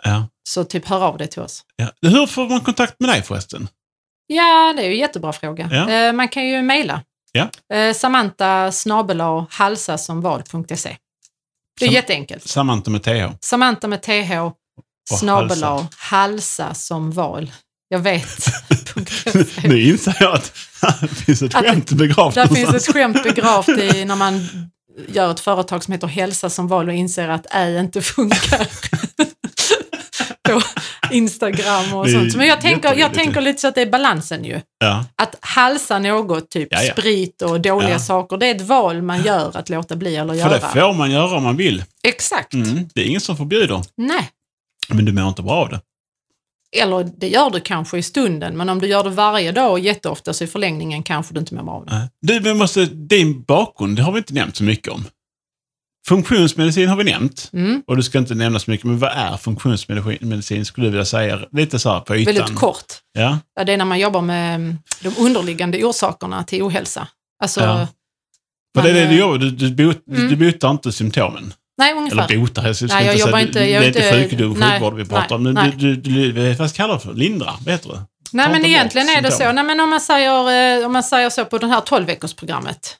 Ja. så typ hör av dig till oss. Ja. Hur får man kontakt med dig förresten? Ja, det är ju en jättebra fråga. Ja. Eh, man kan ju mejla. Ja. Eh, Samantha snabel-a halsasamval.se. Det är Sam- jätteenkelt. Samantha med TH. Samantha med th snabel-a halsa som val. Jag vet. <laughs> nu inser jag att det finns ett Att- skämt begravt Där finns ett skämt begravt i när man gör ett företag som heter Hälsa som val och inser att ä inte funkar. På <laughs> Instagram och sånt. Men jag tänker, jag tänker lite så att det är balansen ju. Ja. Att halsa något, typ Ja, ja. sprit och dåliga saker, det är ett val man gör att låta bli eller För göra. det får man göra om man vill. Exakt. Mm. Det är ingen som förbjuder. Nej. Men du mår inte bra av det. Eller det gör du kanske i stunden, men om du gör det varje dag och jätteofta så i förlängningen kanske du inte mår bra av det. Du, men måste, din bakgrund, det har vi inte nämnt så mycket om. Funktionsmedicin har vi nämnt. Mm. Och du ska inte nämna så mycket, men vad är funktionsmedicin skulle du vilja säga? Lite så här på ytan. Väldigt kort. Ja. Det är när man jobbar med mm, de underliggande orsakerna till ohälsa. Alltså, Ja. För det är det du eh, gör, du, du, bot, Mm. du botar inte symptomen. Nej, ungefär. Eller botar, jag ska Nej, jag inte jobbar säga, inte- det, jag det är inte sjukdom, nej, sjukvård vi pratar om. Men nej. du, du, du, vad kallar du för? Lindra, heter det? Nej, men egentligen bort är det så. Nej, men om, man säger, eh, om man säger så på det här 12-veckorsprogrammet.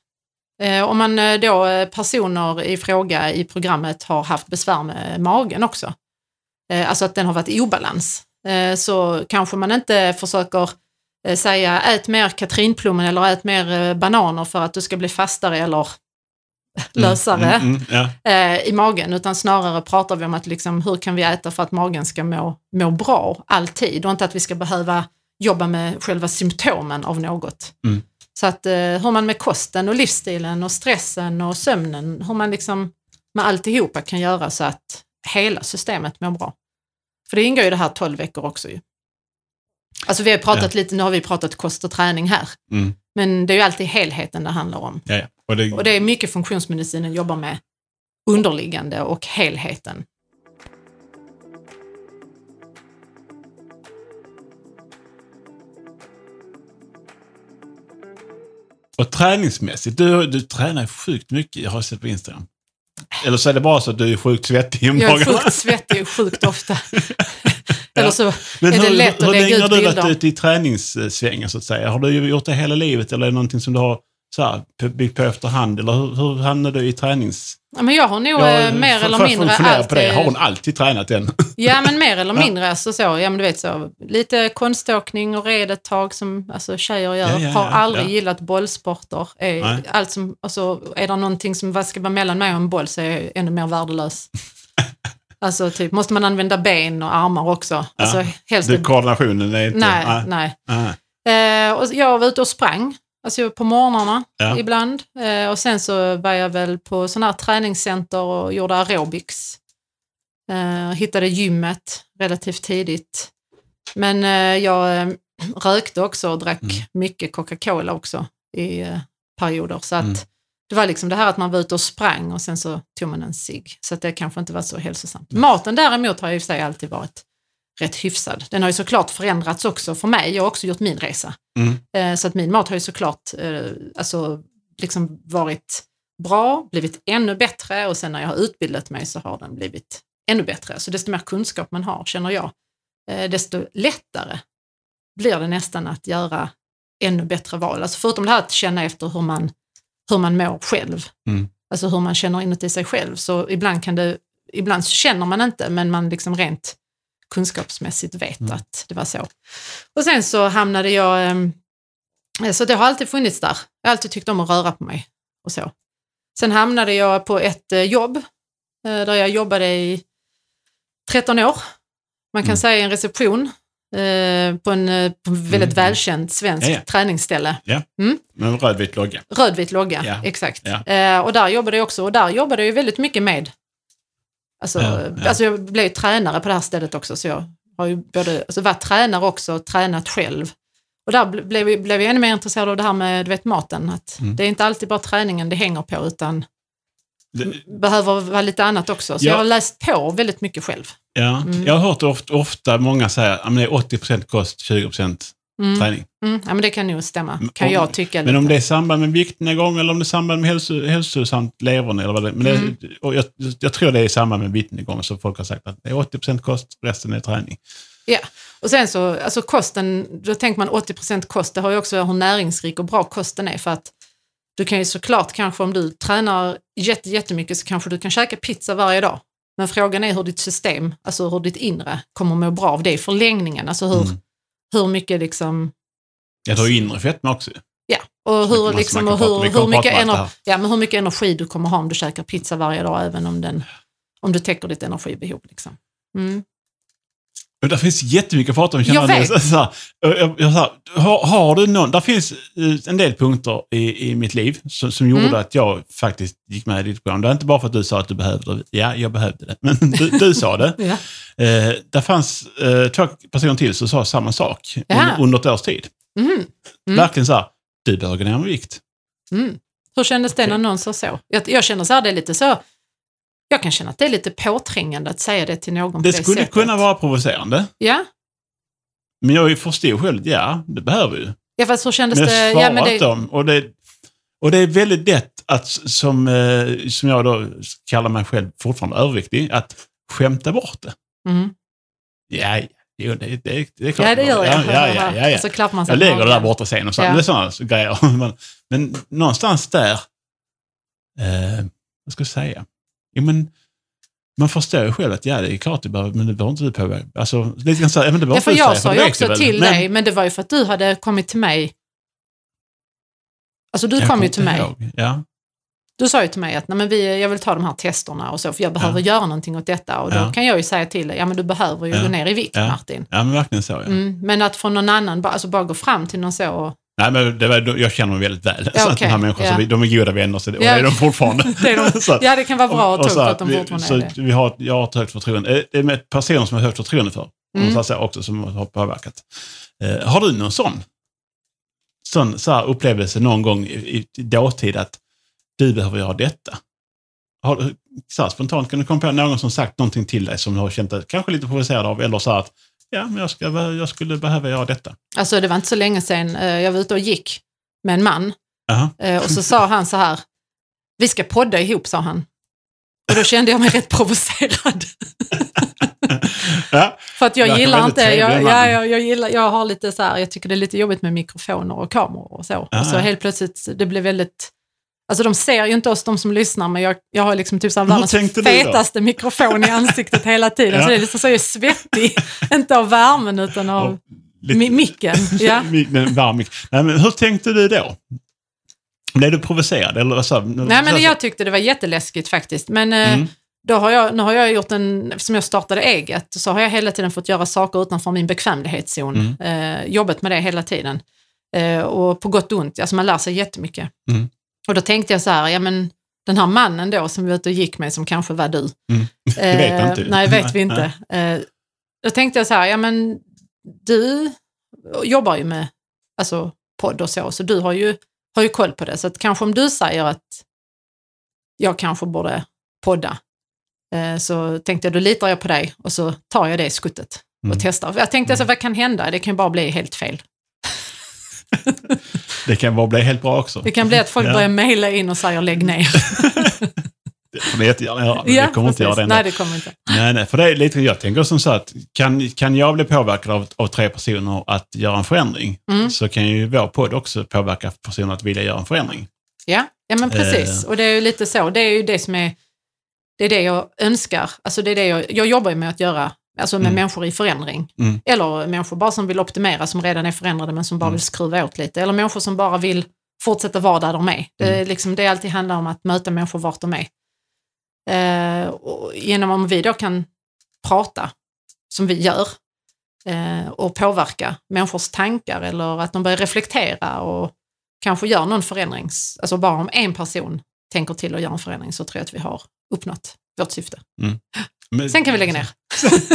Eh, om man eh, då eh, personer i fråga i programmet har haft besvär med magen också. Alltså att den har varit i obalans. Så kanske man inte försöker säga ät mer katrinplommon eller ät mer bananer för att du ska bli fastare eller lösare Mm, mm, mm, ja. i magen, utan snarare pratar vi om att liksom, hur kan vi äta för att magen ska må, må bra alltid och inte att vi ska behöva jobba med själva symptomen av något. Så att eh, hur man med kosten och livsstilen och stressen och sömnen, hur man liksom med alltihopa kan göra så att hela systemet mår bra. För det ingår ju det här 12 veckor också ju. Alltså vi har pratat lite, nu har vi pratat kost och träning här. Mm. Men det är ju alltid helheten det handlar om. Ja, ja. Och det, Och det är mycket funktionsmedicinen jobbar med underliggande och helheten. Och träningsmässigt, du, du tränar ju sjukt mycket, jag har sett på Instagram. Eller så är det bara så att du är sjukt svettig om Jag är sjukt svettig sjukt ofta. <laughs> Eller så Men är det hur, lätt hur att länge lägga har ut du varit bilder. ute i träningssvängen så att säga? Har du gjort det hela livet eller är det någonting som du har så här, byggt på efterhand? Eller hur, hur hamnade du i tränings... Ja, men jag har nog Ja, eh, mer eller mindre funktionera allt... på det, har hon alltid tränat den? Ja, men mer eller <laughs> mindre. Alltså så, ja, men du vet så, lite konståkning och red ett tag som alltså, tjejer gör. Ja, ja, har aldrig gillat bollsporter. Är, allt som, alltså, är det någonting som vad ska vara mellan mig och en boll så är jag ännu mer värdelös. <laughs> alltså typ, måste man använda ben och armar också? Alltså, helst Du, koordinationen är inte... nej, nej. nej. Eh, och jag var ute och sprang, alltså på morgnarna Ja. ibland. Eh, och sen så var jag väl på sådana här träningscenter och gjorde aerobics. Eh, hittade gymmet relativt tidigt. Men eh, jag eh, rökte också och drack Mm. mycket Coca-Cola också i eh, perioder. Så att Mm. det var liksom det här att man var ute och sprang och sen så tog man en cigg. Så att det kanske inte var så hälsosamt. Maten däremot har ju i sig alltid varit rätt hyfsad. Den har ju såklart förändrats också för mig. Jag har också gjort min resa. Mm. Eh, Så att min mat har ju såklart eh, alltså, liksom varit bra, blivit ännu bättre och sen när jag har utbildat mig så har den blivit ännu bättre. Så desto mer kunskap man har, känner jag, eh, desto lättare blir det nästan att göra ännu bättre val. Alltså förutom det här att känna efter hur man, hur man mår själv, Mm. alltså hur man känner inuti sig själv, så ibland kan det, ibland känner man inte, men man liksom rent kunskapsmässigt vet Mm. att det var så. Och sen så hamnade jag, ehm, så det har alltid funnits där. Jag har alltid tyckt om att röra på mig och så. Sen hamnade jag på ett eh, jobb eh, där jag jobbade i 13 år. Man kan Mm. säga en reception eh, på en, eh, på en väldigt Mm. välkänt svensk Ja, ja. träningsställe. Men rödvit logga. Rödvit logga, Ja. exakt. Ja. Eh, och där jobbade jag också, och där jobbade jag väldigt mycket med, alltså, Ja, ja. alltså jag blev tränare på det här stället också, så jag har ju både alltså, varit tränare också och tränat själv. Och där ble- blev, blev jag ännu mer intresserad av det här med du vet, maten, att Mm. det är inte alltid bara träningen det hänger på, utan Det- behöver vara lite annat också. Så Ja. jag har läst på väldigt mycket själv. Ja. Mm. Jag har hört ofta, ofta många säga att det är 80% kost, 20% Mm. träning. Mm. Ja, men det kan nog stämma, kan om- jag tycka. Men om lite. det är samband med viktnedgång eller om det är samband med hälso, hälsosamt leverne eller vad det men det, Mm. och jag, jag tror det är i samband med viktnedgång så folk har sagt att det är 80% kost, resten är träning. Ja, och sen så, alltså kosten, då tänker man 80% kost, det har ju också hur näringsrik och bra kosten är för att du kan ju såklart kanske om du tränar jätte, jättemycket så kanske du kan käka pizza varje dag. Men frågan är hur ditt system, alltså hur ditt inre kommer må bra av det i förlängningen. Alltså hur, Mm. Hur mycket liksom, Jag tar ju inre fetma också. ja, och hur, liksom, och hur, hur, mycket prata om allt det ener, ja, men hur mycket energi du kommer ha om du käkar pizza varje dag, även om, den, om du täcker ditt energibehov. Liksom. Mm. Men det finns jättemycket att prata om. Jag känner vet. Så, här, jag, jag, så här, har, har du någon... Där finns eh, en del punkter i, i mitt liv som, som gjorde Mm. att jag faktiskt gick med i ditt program. Det är inte bara för att du sa att du behövde det. Ja, jag behövde det. Men <laughs> du, du sa det. <laughs> Ja. Eh, där fanns eh, två personer till som sa samma sak Jaha. under, under ett års tid. Mhm. Mm. Verkligen så här, du behöver gå ner med vikt. Mm. Hur kändes det när någon sa så? Jag, jag känner så här, det är lite så, jag kan känna att det är lite påträngande att säga det till någon på Det det skulle sättet. kunna vara provocerande. Ja, Men jag förstod själv, ja, det behöver ju. ja fast hur kändes Men det? jag svarar Ja, men det om. Och det, och det är väldigt lätt att, som, eh, som jag då kallar mig själv fortfarande överviktig, att skämta bort det. mm. Ja, jo, det, det, det är klart. ja, det gör jag. Ja, ja, ja, ja, ja. Så klappar man sig Jag lägger det där borta sen och så. Ja. Det är sådana grejer. <laughs> Men, men någonstans där, eh, vad ska jag säga? Jo, men, man förstår ju själv att ja, det är klart det behöver, men det behöver inte du påverka. Alltså, lite grann så här, ja, men det behöver Ja, för du jag sa ju också du väl. till Men- dig, men det var ju för att du hade kommit till mig. Alltså du kom ju till mig. ihåg. Ja. Du sa ju till mig att Nej, men vi, jag vill ta de här testerna och så, för jag behöver göra någonting åt detta. Och då Ja. kan jag ju säga till dig, ja men du behöver ju Ja. gå ner i vikt Ja. Martin. ja, men verkligen så. Ja. Mm, men att från någon annan, bara, alltså bara gå fram till någon så och Nej, men det var, jag känner dem väldigt väl. <laughs> Ja, så de här människorna, Ja. så vi, de är goda vänner så det, och Ja. det är de fortfarande. <laughs> Det är de- <laughs> Så Ja, det kan vara bra och- att och upp att de vi- fortfarande så är det. Vi har, jag har ett högt förtroende. Det är med personer som har högt förtroende för, Mm. så också, som har påverkat. Eh, har du någon sån? sån så här upplevelse någon gång i, i dåtid att du behöver göra detta? Har, så här, spontant, kan du komma på någon som sagt någonting till dig som du har känt dig kanske lite provocerad av eller så här att ja, men jag, ska, jag skulle behöva göra detta? Alltså det var inte så länge sedan eh, jag var ute och gick med en man eh, och så sa han så här, vi ska podda ihop, sa han. Och då kände jag mig rätt provocerad. <laughs> Ja, För att jag gillar inte, jag, ja, jag, jag, gillar, jag har lite så här, jag tycker det är lite jobbigt med mikrofoner och kameror och så. Ah, och så helt plötsligt, det blir väldigt, alltså de ser ju inte oss de som lyssnar, men jag, jag har liksom typ så här världens fetaste mikrofon i ansiktet <laughs> hela tiden. Ja. Så det är liksom så jag är svettig, inte av värmen utan av Och lite- mi- micken. Ja. <laughs> Den varm. Nej, men hur tänkte du då? Blev du provocerad? Eller så, Nej men jag tyckte det var jätteläskigt faktiskt. Men eh, Mm. då har jag, nu har jag gjort en, eftersom jag startade eget, så har jag hela tiden fått göra saker utanför min bekvämlighetszon. Mm. Eh, jobbat med det hela tiden. Eh, och på gott och ont, alltså man lär sig jättemycket. Mm. Och då tänkte jag så här, ja men den här mannen då som vi var ute och gick med, som kanske var du. Mm. <laughs> Det vet man inte. Eh, nej, vet vi inte. Eh, då tänkte jag så här, ja men du jobbar ju med alltså, podd och så, så du har ju, har ju koll på det. Så att kanske om du säger att jag kanske borde podda, eh, så tänkte jag då litar jag på dig och så tar jag det skuttet och Mm. testar. Jag tänkte alltså, vad kan hända? Det kan ju bara bli helt fel. <laughs> Det kan bara bli helt bra också. Det kan bli att folk Ja. börjar mejla in och säger lägg ner. Det får ni jättegärna göra. men det kommer inte precis. göra det ändå. Nej, det kommer inte. Nej, nej, för det är lite, jag tänker som så att kan, kan jag bli påverkad av, av tre personer att göra en förändring, Mm. så kan ju vår podd också påverka personer att vilja göra en förändring. Ja, ja men precis. Eh. Och det är ju lite så. Det är ju det som är, det är det jag önskar. Alltså det är det jag, jag jobbar ju med att göra, alltså med Mm. människor i förändring. Mm. Eller människor bara som vill optimera, som redan är förändrade men som bara Mm. vill skruva åt lite. Eller människor som bara vill fortsätta vara där de är. Det, Mm. är liksom, det alltid handlar om att möta människor vart de är. Eh, och genom om vi då kan prata, som vi gör, eh, och påverka människors tankar eller att de börjar reflektera och kanske gör någon förändring. Alltså bara om en person tänker till och gör en förändring så tror jag att vi har uppnått vårt syfte. Men, Sen kan vi lägga ner.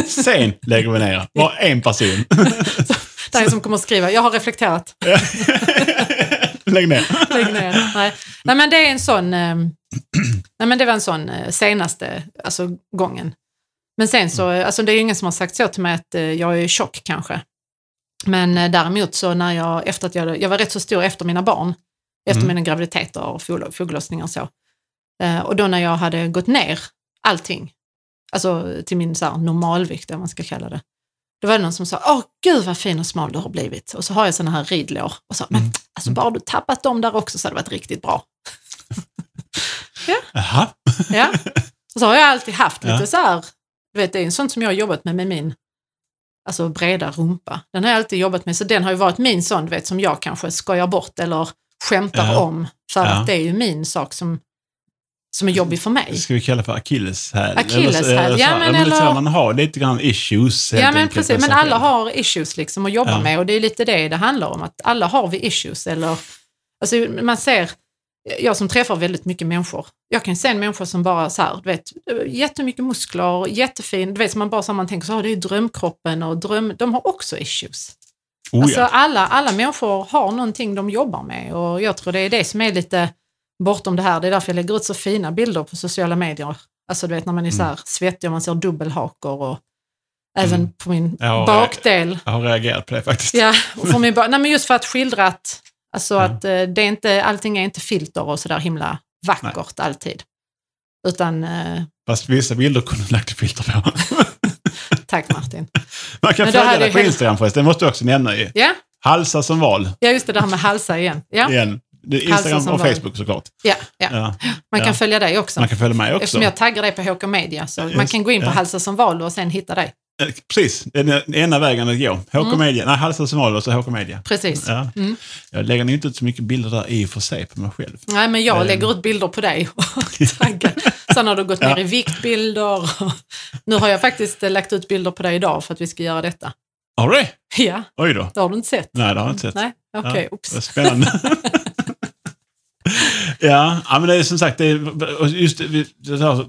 <laughs> Sen lägger vi ner. Bara en person. Det är som kommer att skriva, jag har reflekterat, Lägg ner. lägg ner. Nej. Nej men det är en sån, eh, nej men det var en sån eh, senaste alltså, gången. Men sen så, eh, alltså det är ju ingen som har sagt så till mig att eh, jag är tjock kanske. Men eh, däremot så när jag, efter att jag, jag var rätt så stor efter mina barn, efter Mm. mina graviditeter och foglo- foglossningar och så. Och då när jag hade gått ner allting, alltså till min så här, normalvikt, vad man ska kalla det. Då var det någon som sa, åh gud vad fin och smal du har blivit. Och så har jag såna här ridlår. Och så, men Mm. alltså bara du tappat dem där också så hade det varit riktigt bra. <laughs> Jaha. Ja. Och så har jag alltid haft lite Ja. så här, du vet det är en sånt som jag har jobbat med med min alltså breda rumpa. Den har jag alltid jobbat med, så den har ju varit min sån, du vet, som jag kanske skojar bort eller skämtar Ja. om. För Ja. att det är ju min sak som, som är jobbig för mig. Ska vi kalla för akilleshäl? Akilleshäl, Eller ja, men här, eller- Man har lite grann issues. Ja men precis, med men alla har issues liksom att jobba Ja. med och det är lite det det handlar om, att alla har vi issues eller, alltså man ser, jag som träffar väldigt mycket människor, jag kan se en människa som bara så här, du vet, jättemycket muskler, jättefin, du vet, som man bara så här, man tänker så här, det är drömkroppen och dröm, de har också issues. Oh, Alltså ja. alla, alla människor har någonting de jobbar med och jag tror det är det som är lite bortom det här. Det är därför jag lägger ut så fina bilder på sociala medier. Alltså du vet när man är så här svettig och man ser dubbelhakor och även Mm. på min Ja, bakdel. Jag har reagerat på det faktiskt. Ja, och för min <laughs> Nej, men just för att skildra att, alltså Ja. att eh, det är inte, allting är inte filter och sådär himla vackert alltid. Utan, eh, Fast vissa bilder kunde du lagt filter på. <laughs> tack Martin. <laughs> Man kan Men följa dig på Instagram förresten, det måste du också nämna ju. Ja, Halsa som val, ja just det där med halsa igen. Ja, igen. Instagram som och. Facebook såklart. ja, ja. Ja. Man Ja. kan följa dig också. Man kan följa mig också. Eftersom jag taggar dig på HK Media så man kan gå in på ja. Halsa som val och sen hitta dig. Precis, den ena vägen att gå. HK Mm. Media, nej Halsa som val och så HK Media. Precis. Ja. Mm. Jag lägger inte ut så mycket bilder där i och för sig på mig själv. Nej, men jag Eh. lägger ut bilder på dig och <laughs> taggar. Sen har du gått ner Ja. i viktbilder. Nu har jag faktiskt lagt ut bilder på dig idag för att vi ska göra detta. Har du det? Ja, Oj då. det har du inte sett? Nej, det har jag inte sett. Nej, okej, Ja, oops. vad spännande. <laughs> <laughs> ja, men det är som sagt, det är, just det, vi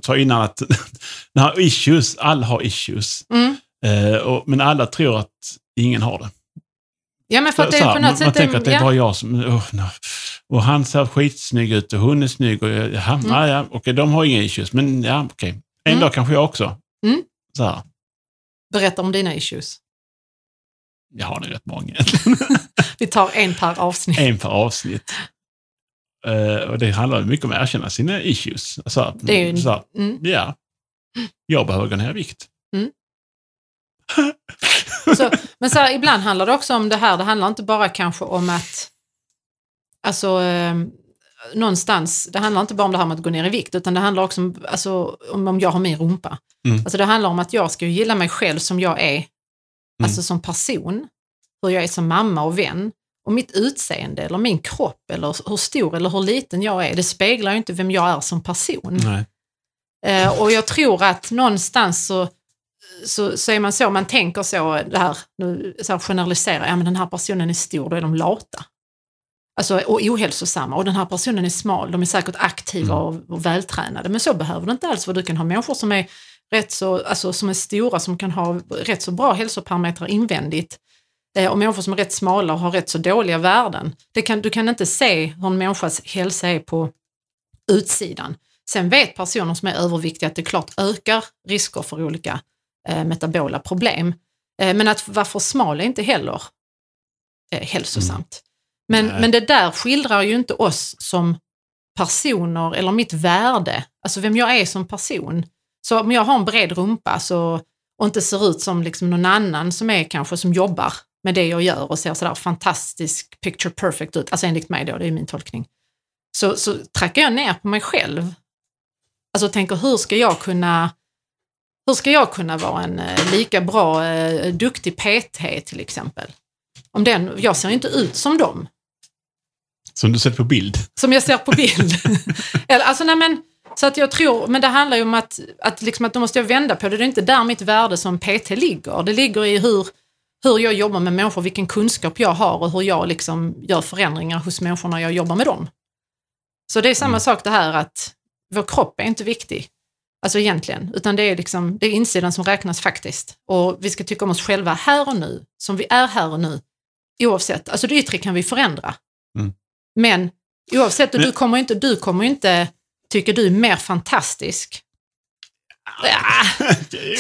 sa innan att <laughs> den har issues, alla har issues. Mm. Eh, och, men alla tror att ingen har det. Ja, men för att det är här, på man, något man sätt... tänker att det är ja. bara jag som... Oh, nej. Och han ser skitsnygg ut och hon är snygg. Och, jag- jaha, Mm. ja, ja, okej, de har inga issues, men ja, okej. En Mm. dag kanske jag också. Mm. Så här, Berätta om dina issues. jag har nog rätt många. <laughs> Vi tar en per avsnitt. en per avsnitt. Eh, och det handlar mycket om att erkänna sina issues. Så, Det är ju- så, Mm. ja, jag behöver gå ner i vikt. Så, men så här, ibland handlar det också om det här, det handlar inte bara kanske om att, alltså eh, någonstans, det handlar inte bara om det här med att gå ner i vikt, utan det handlar också om, alltså, om, om jag har min rumpa. Mm. Alltså det handlar om att jag ska gilla mig själv som jag är, alltså som person, hur jag är som mamma och vän. Och mitt utseende eller min kropp eller hur stor eller hur liten jag är, det speglar ju inte vem jag är som person. Eh, och jag tror att någonstans så, så, så är man så, man tänker så, det här, nu så här generaliserar, ja men den här personen är stor, då är de lata. Alltså, och ohälsosamma. Och den här personen är smal, de är säkert aktiva Mm. och, och vältränade. Men så behöver det inte alls vara. Du kan ha människor som är rätt så, alltså som är stora, som kan ha rätt så bra hälsoparametrar invändigt. Eh, och människor som är rätt smala och har rätt så dåliga värden. Kan, du kan inte se hur en människas hälsa är på utsidan. Sen vet personer som är överviktiga att det klart ökar risker för olika eh, metabola problem. Eh, men att vara för smal är inte heller eh, hälsosamt. Men, Nej. men det där skildrar ju inte oss som personer eller mitt värde, alltså vem jag är som person. Så om jag har en bred rumpa så, och inte ser ut som liksom någon annan som är kanske som jobbar med det jag gör och ser sådär fantastisk picture perfect ut, alltså enligt mig då, det är min tolkning, så, så trackar jag ner på mig själv. Alltså tänker hur ska jag kunna hur ska jag kunna vara en eh, lika bra, eh, duktig PT till exempel? Om den, jag ser inte ut som dem, Som du sett på bild. som jag ser på bild. <laughs> Alltså, nej, men, så att jag tror, men det handlar ju om att, att, liksom att då måste jag vända på det. Det är inte där mitt värde som PT ligger. Det ligger i hur, hur jag jobbar med människor, vilken kunskap jag har och hur jag liksom gör förändringar hos människor när jag jobbar med dem. Så det är samma Mm. sak det här att vår kropp är inte viktig. Alltså egentligen, utan det är, liksom, det är insidan som räknas faktiskt. Och vi ska tycka om oss själva här och nu, som vi är här och nu. Oavsett, alltså det yttre kan vi förändra. Mm. Men oavsett, och du kommer inte, du kommer inte tycka du är mer fantastisk. Ja,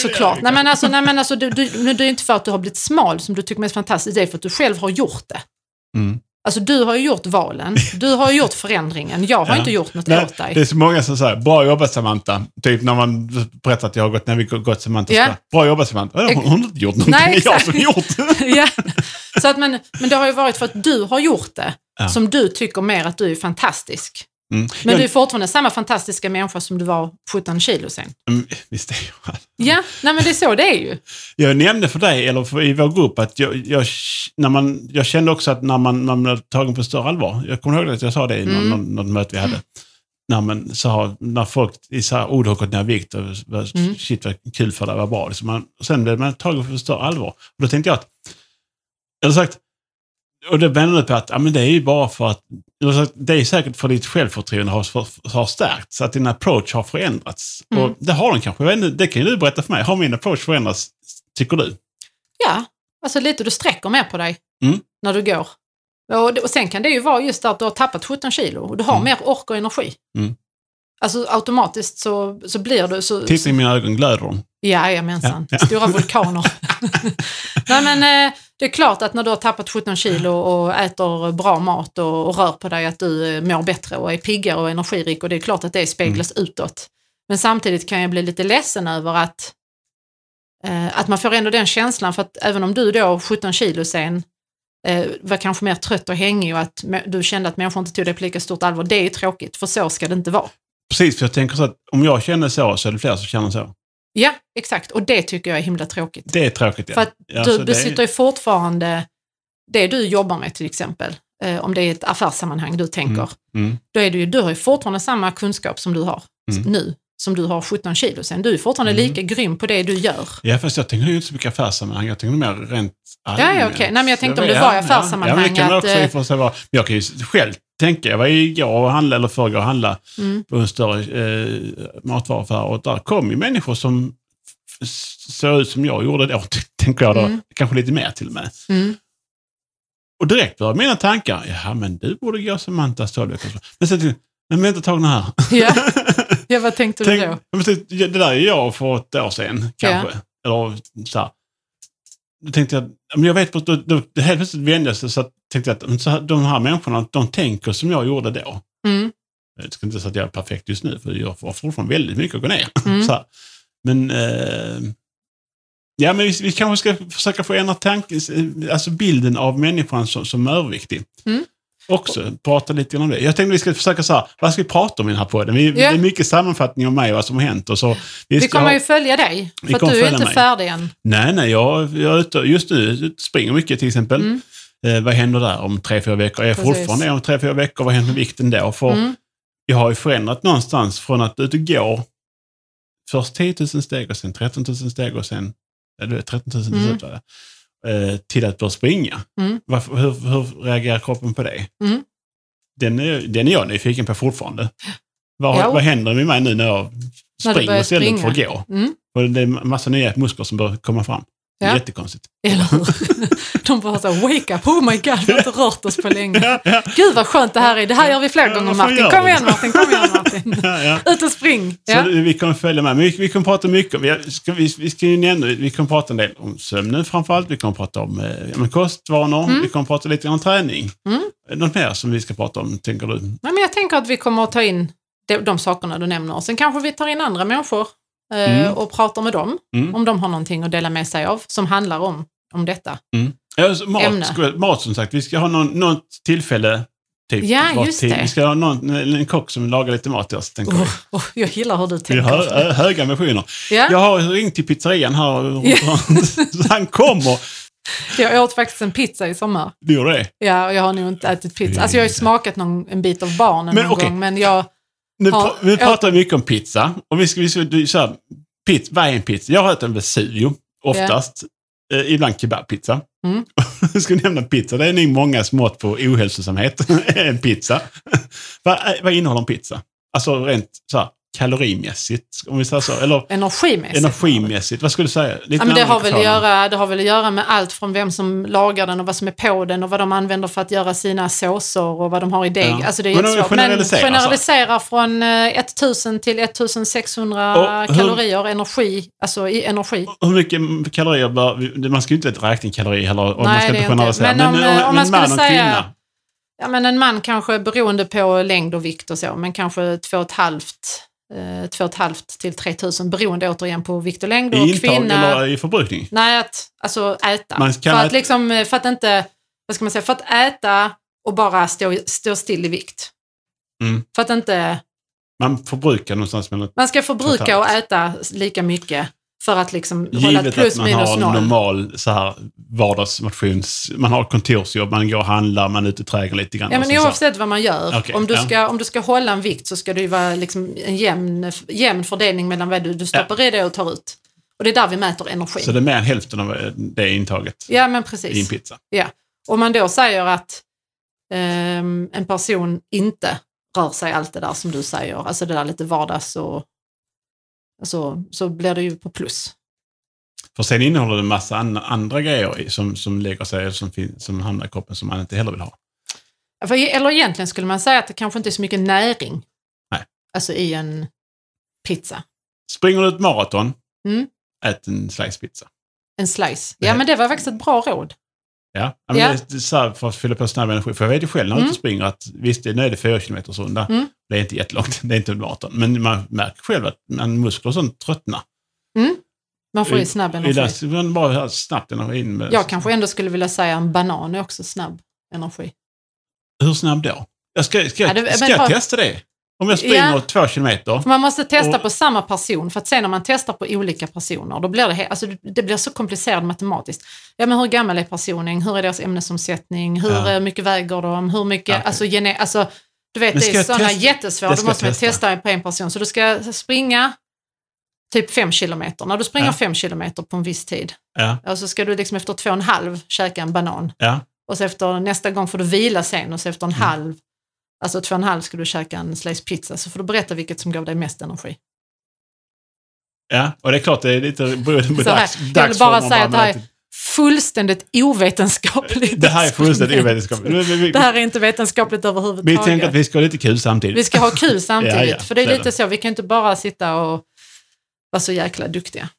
såklart. Nej men alltså, nej, men alltså du, du, det är inte för att du har blivit smal som du tycker mest fantastiskt, det är för att du själv har gjort det. Mm. Alltså du har ju gjort valen, du har ju gjort förändringen, jag har Ja. inte gjort något Nej, åt dig. det är så många som säger bra jobbat Samantha. Typ när man berättar att jag har gått, när vi gått Samantha. Ja. Bra jobbat Samantha. Ja, hon har inte gjort någonting. Nej, det är jag som har gjort det. <laughs> ja. Så att, men, men det har ju varit för att du har gjort det, Ja. som du tycker mer att du är fantastisk. Mm. Men Jag- du är fortfarande samma fantastiska människa som du var 17 kilo sen. Mm, Visst är jag. Ja, nej men det är så det är ju. Jag nämnde för dig, eller för, i vår grupp, att jag, jag, när man, jag kände också att när man, när man är tagen på större allvar, jag kommer ihåg att jag sa det i Mm. någon, någon möte vi hade, när, man sa, när folk i så här, du har gått ner i vikt, och, Mm. shit vad kul för dig, vad bra. Liksom man, sen blev man tagen på större allvar. Och då tänkte jag att, eller sagt, och det vände på att ja, men det är ju bara för att, det är säkert för ditt självförtroende har, har stärkts, att din approach har förändrats. Mm. Och det har den kanske, det kan ju du berätta för mig. Har min approach förändrats, tycker du? Ja, alltså lite du sträcker mer på dig Mm. när du går. Och, och sen kan det ju vara just att du har tappat 17 kilo och du har Mm. mer ork och energi. Mm. Alltså automatiskt så, så blir du så... Titta i mina ögon, glöder de? Jajamensan, Ja, ja. stora vulkaner. <laughs> <laughs> Nej men eh, det är klart att när du har tappat 17 kilo och äter bra mat och, och rör på dig att du eh, mår bättre och är piggare och energirik och det är klart att det speglas Mm. utåt. Men samtidigt kan jag bli lite ledsen över att, eh, att man får ändå den känslan för att även om du då 17 kilo sen eh, var kanske mer trött och hängig och att du kände att människor inte tog det på lika stort allvar, det är ju tråkigt för så ska det inte vara. Precis, för jag tänker så att om jag känner så, så är det fler som känner så. Ja, exakt. Och det tycker jag är himla tråkigt. Det är tråkigt. Ja. För att du så det är- besitter ju fortfarande det du jobbar med till exempel. Eh, om det är ett affärssammanhang du tänker. Mm. Då är du, ju, du har ju fortfarande samma kunskap som du har Mm. nu. Som du har 17 kilo sen. Du är fortfarande Mm. lika grym på det du gör. Ja, fast jag tänker ju inte så mycket affärssammanhang. Jag tänker mer rent Ja, allmänt. ja, okej. Nej, men jag tänkte om vet- det var i ja, affärssammanhang Ja, men det kan man att, också eh, i och för sig vara. Men jag kan ju själv tänka, jag var igår och handlade, eller förrgår och handlade Mm. på en större eh, matvaruaffär och där kom ju människor som såg ut som jag gjorde då, <laughs> tänker jag då. Mm. Kanske lite mer till och med. Mm. Och direkt var mina tankar, ja men du borde gå Samantas 12 veckors Men sen tänkte jag, men vänta ett tag nu här. Ja. <laughs> ja, vad tänkte Tänk, du då? tänk, det där är jag för ett år sedan kanske. Eller så här. Då tänkte jag, men jag vet, då, då, då helt plötsligt vände sig så att, tänkte jag att så här, de här människorna, de tänker som jag gjorde då. Mm. Jag ska inte säga att jag är perfekt just nu, för jag har fortfarande väldigt mycket att gå ner. <laughs> Mm. Så här. Men, eh, ja, men vi, vi kanske ska försöka få ändra tanken, alltså bilden av människan som, som överviktig. Mm. Också prata lite grann om det. Jag tänkte vi ska försöka så här, vad ska vi prata om i den här podden? Vi, Ja. Det är mycket sammanfattning av mig och vad som har hänt. Och så, Vi visst, kommer jag- ju följa dig, Vi för att du är inte mig. färdig än. Nej, nej, jag, jag ute, just nu springer mycket till exempel. Mm. Eh, vad händer där om tre, fyra veckor? Är jag Precis. fortfarande om tre, fyra veckor? Vad händer med vikten då? För Mm. jag har ju förändrat någonstans från att ut och gå först 10 000 steg och sen 13 000 steg och sen ja, du vet, 13 000 till Mm. slut var det. Eh, till att börja springa. Mm. Varför, hur, hur reagerar kroppen på det? Mm. Den, är, den är jag nyfiken på fortfarande. Vad, Ja. vad händer med mig nu när jag När springer börjar istället springa. för att gå? Mm. Och det är massa nya muskler som börjar komma fram. Det är Ja. jättekonstigt. Eller hur? <laughs> De bara så här, wake up, oh my god, vi har inte rört oss på länge. Ja, ja, Gud vad skönt det här är, det här gör vi fler gånger Martin. Kom igen Martin, kom igen Martin. <laughs> Ut och spring. Så vi kommer följa med. Vi, vi kommer prata mycket vi ska, vi, vi ska ju nämna, vi kommer prata en del om sömnen framförallt. Vi kommer prata om eh, kostvanor. Mm. Vi kommer prata lite om träning. Mm. Något mer som vi ska prata om, tänker du? Nej, men jag tänker att vi kommer att ta in de, de sakerna du nämner. Sen kanske vi tar in andra människor Mm. och pratar med dem. Mm. Om de har någonting att dela med sig av som handlar om, om detta. Ja, så mat, Ämne. ska, mat som sagt, vi ska ha någon, något tillfälle. Typ, Ja, just tid. det. Vi ska ha någon, en kock som lagar lite mat till oss. Tänker vi. Oh, oh, jag gillar hur du Vi tänker. har hö, höga ambitioner. ja, Jag har ringt till pizzerian här. Ja. <laughs> han kommer. jag åt faktiskt en pizza i sommar. Du gjorde det? Ja, och jag har nog inte ätit pizza. Alltså jag har ju smakat någon, en bit av barnen Men någon okej. gång, men jag... Nu, Ja, vi pratar mycket om pizza. Och vi ska, vi ska du, så här, pizza, vad är en pizza? Jag har ätit en Vesuvio, oftast. Eh, ibland kebabpizza. Mm. <laughs> Jag ska nämna pizza. Det är nog många mått på ohälsosamhet. <laughs> en pizza. <laughs> vad, är- vad innehåller en pizza? Alltså rent så här, kalorimässigt? Om vi säger så. Eller, energimässigt. Energimässigt, vad skulle du säga? Lite ja, men det, har väl göra, det har väl att göra med allt från vem som lagar den och vad som är på den och vad de använder för att göra sina såser och vad de har i deg. Ja. Alltså det är men jättesvårt. Generalisera, men alltså. generalisera från eh, 1000 till 1600 hur, kalorier energi. Alltså i energi. Hur mycket kalorier bör... Man ska ju inte räkna in kalorier heller. Nej, man ska inte generalisera. Men, om, men, om, om, eh, om man skulle man säga... Kvinna, Ja, men en man kanske, beroende på längd och vikt och så, men kanske två och ett halvt Eh, 2 500 till 3 000 beroende återigen på vikt och längd. I och intag kvinna, eller i förbrukning? Nej, att, alltså äta. Man kan för, att äta. Liksom, eh, för att inte, vad ska man säga, för att äta och bara stå, stå still i vikt. Mm. För att inte... Man förbrukar någonstans mellan... Man ska förbruka och äta lika mycket för att liksom hålla ett Givet plus att man minus har noll. normal så här, vardagsmotions... Man har kontorsjobb, man går och handlar, man är ute i trädgården lite grann. Ja, men oavsett vad man gör, Okej, om, du ja. ska, om du ska hålla en vikt så ska det ju vara liksom en jämn, jämn fördelning mellan vad du, du stoppar i det och tar ut. Och det är där vi mäter energi. Så det är mer än hälften av det intaget Ja, men i en precis. pizza. Om man då säger att ehm, en person inte rör sig allt det där som du säger, alltså det där lite vardags och alltså, så blir det ju på plus. För sen innehåller det en massa an- andra grejer som, som lägger sig, som, som hamnar i kroppen som man inte heller vill ha. För, eller egentligen skulle man säga att det kanske inte är så mycket näring Nej. alltså i en pizza. Springer du ett maraton, Mm. ät en slice pizza. En slice. Ja, men det var faktiskt ett bra råd. Ja, men Ja. Det är så här för att fylla på snabb energi. För jag vet ju själv när jag Mm. springer att visst, nu är det fyra kilometers runda. Mm. Det är inte jättelångt, <laughs> det är inte ett maraton. Men man märker själv att man muskler och sånt tröttnar. Man får ju snabb energi. det, man bara snabbt energi in med... Jag kanske ändå skulle vilja säga en banan är också snabb energi. Hur snabb då? Jag ska, ska, Ja, det- ska jag testa det? Om jag springer Ja. två kilometer? Man måste testa Och- på samma person för att sen när man testar på olika personer då blir det, alltså, det blir så komplicerat matematiskt. Ja men hur gammal är personen? Hur är deras ämnesomsättning? Hur Ja. eh, mycket väger de? Hur mycket, Okej. alltså, gene, alltså du vet det är sådana jättesvåra, då måste man testa. på en person. Så du ska springa typ fem kilometer. När du springer Ja. fem kilometer på en viss tid, Ja, ja, så ska du liksom efter två och en halv käka en banan. ja. Och så efter nästa gång får du vila sen och så efter en Mm. halv, alltså två och en halv ska du käka en slice pizza. Så får du berätta vilket som gav dig mest energi. Ja, och det är klart det är lite beroende på dags, jag vill bara säga att det här är- fullständigt ovetenskapligt. Det här är fullständigt ovetenskapligt. Vi- vi- Det här är inte vetenskapligt Vi överhuvudtaget. tänker att vi ska ha lite kul samtidigt. Vi ska ha kul samtidigt, <laughs> Ja, ja, för det är det är lite det. så, vi kan inte bara sitta och vara så jäkla duktiga.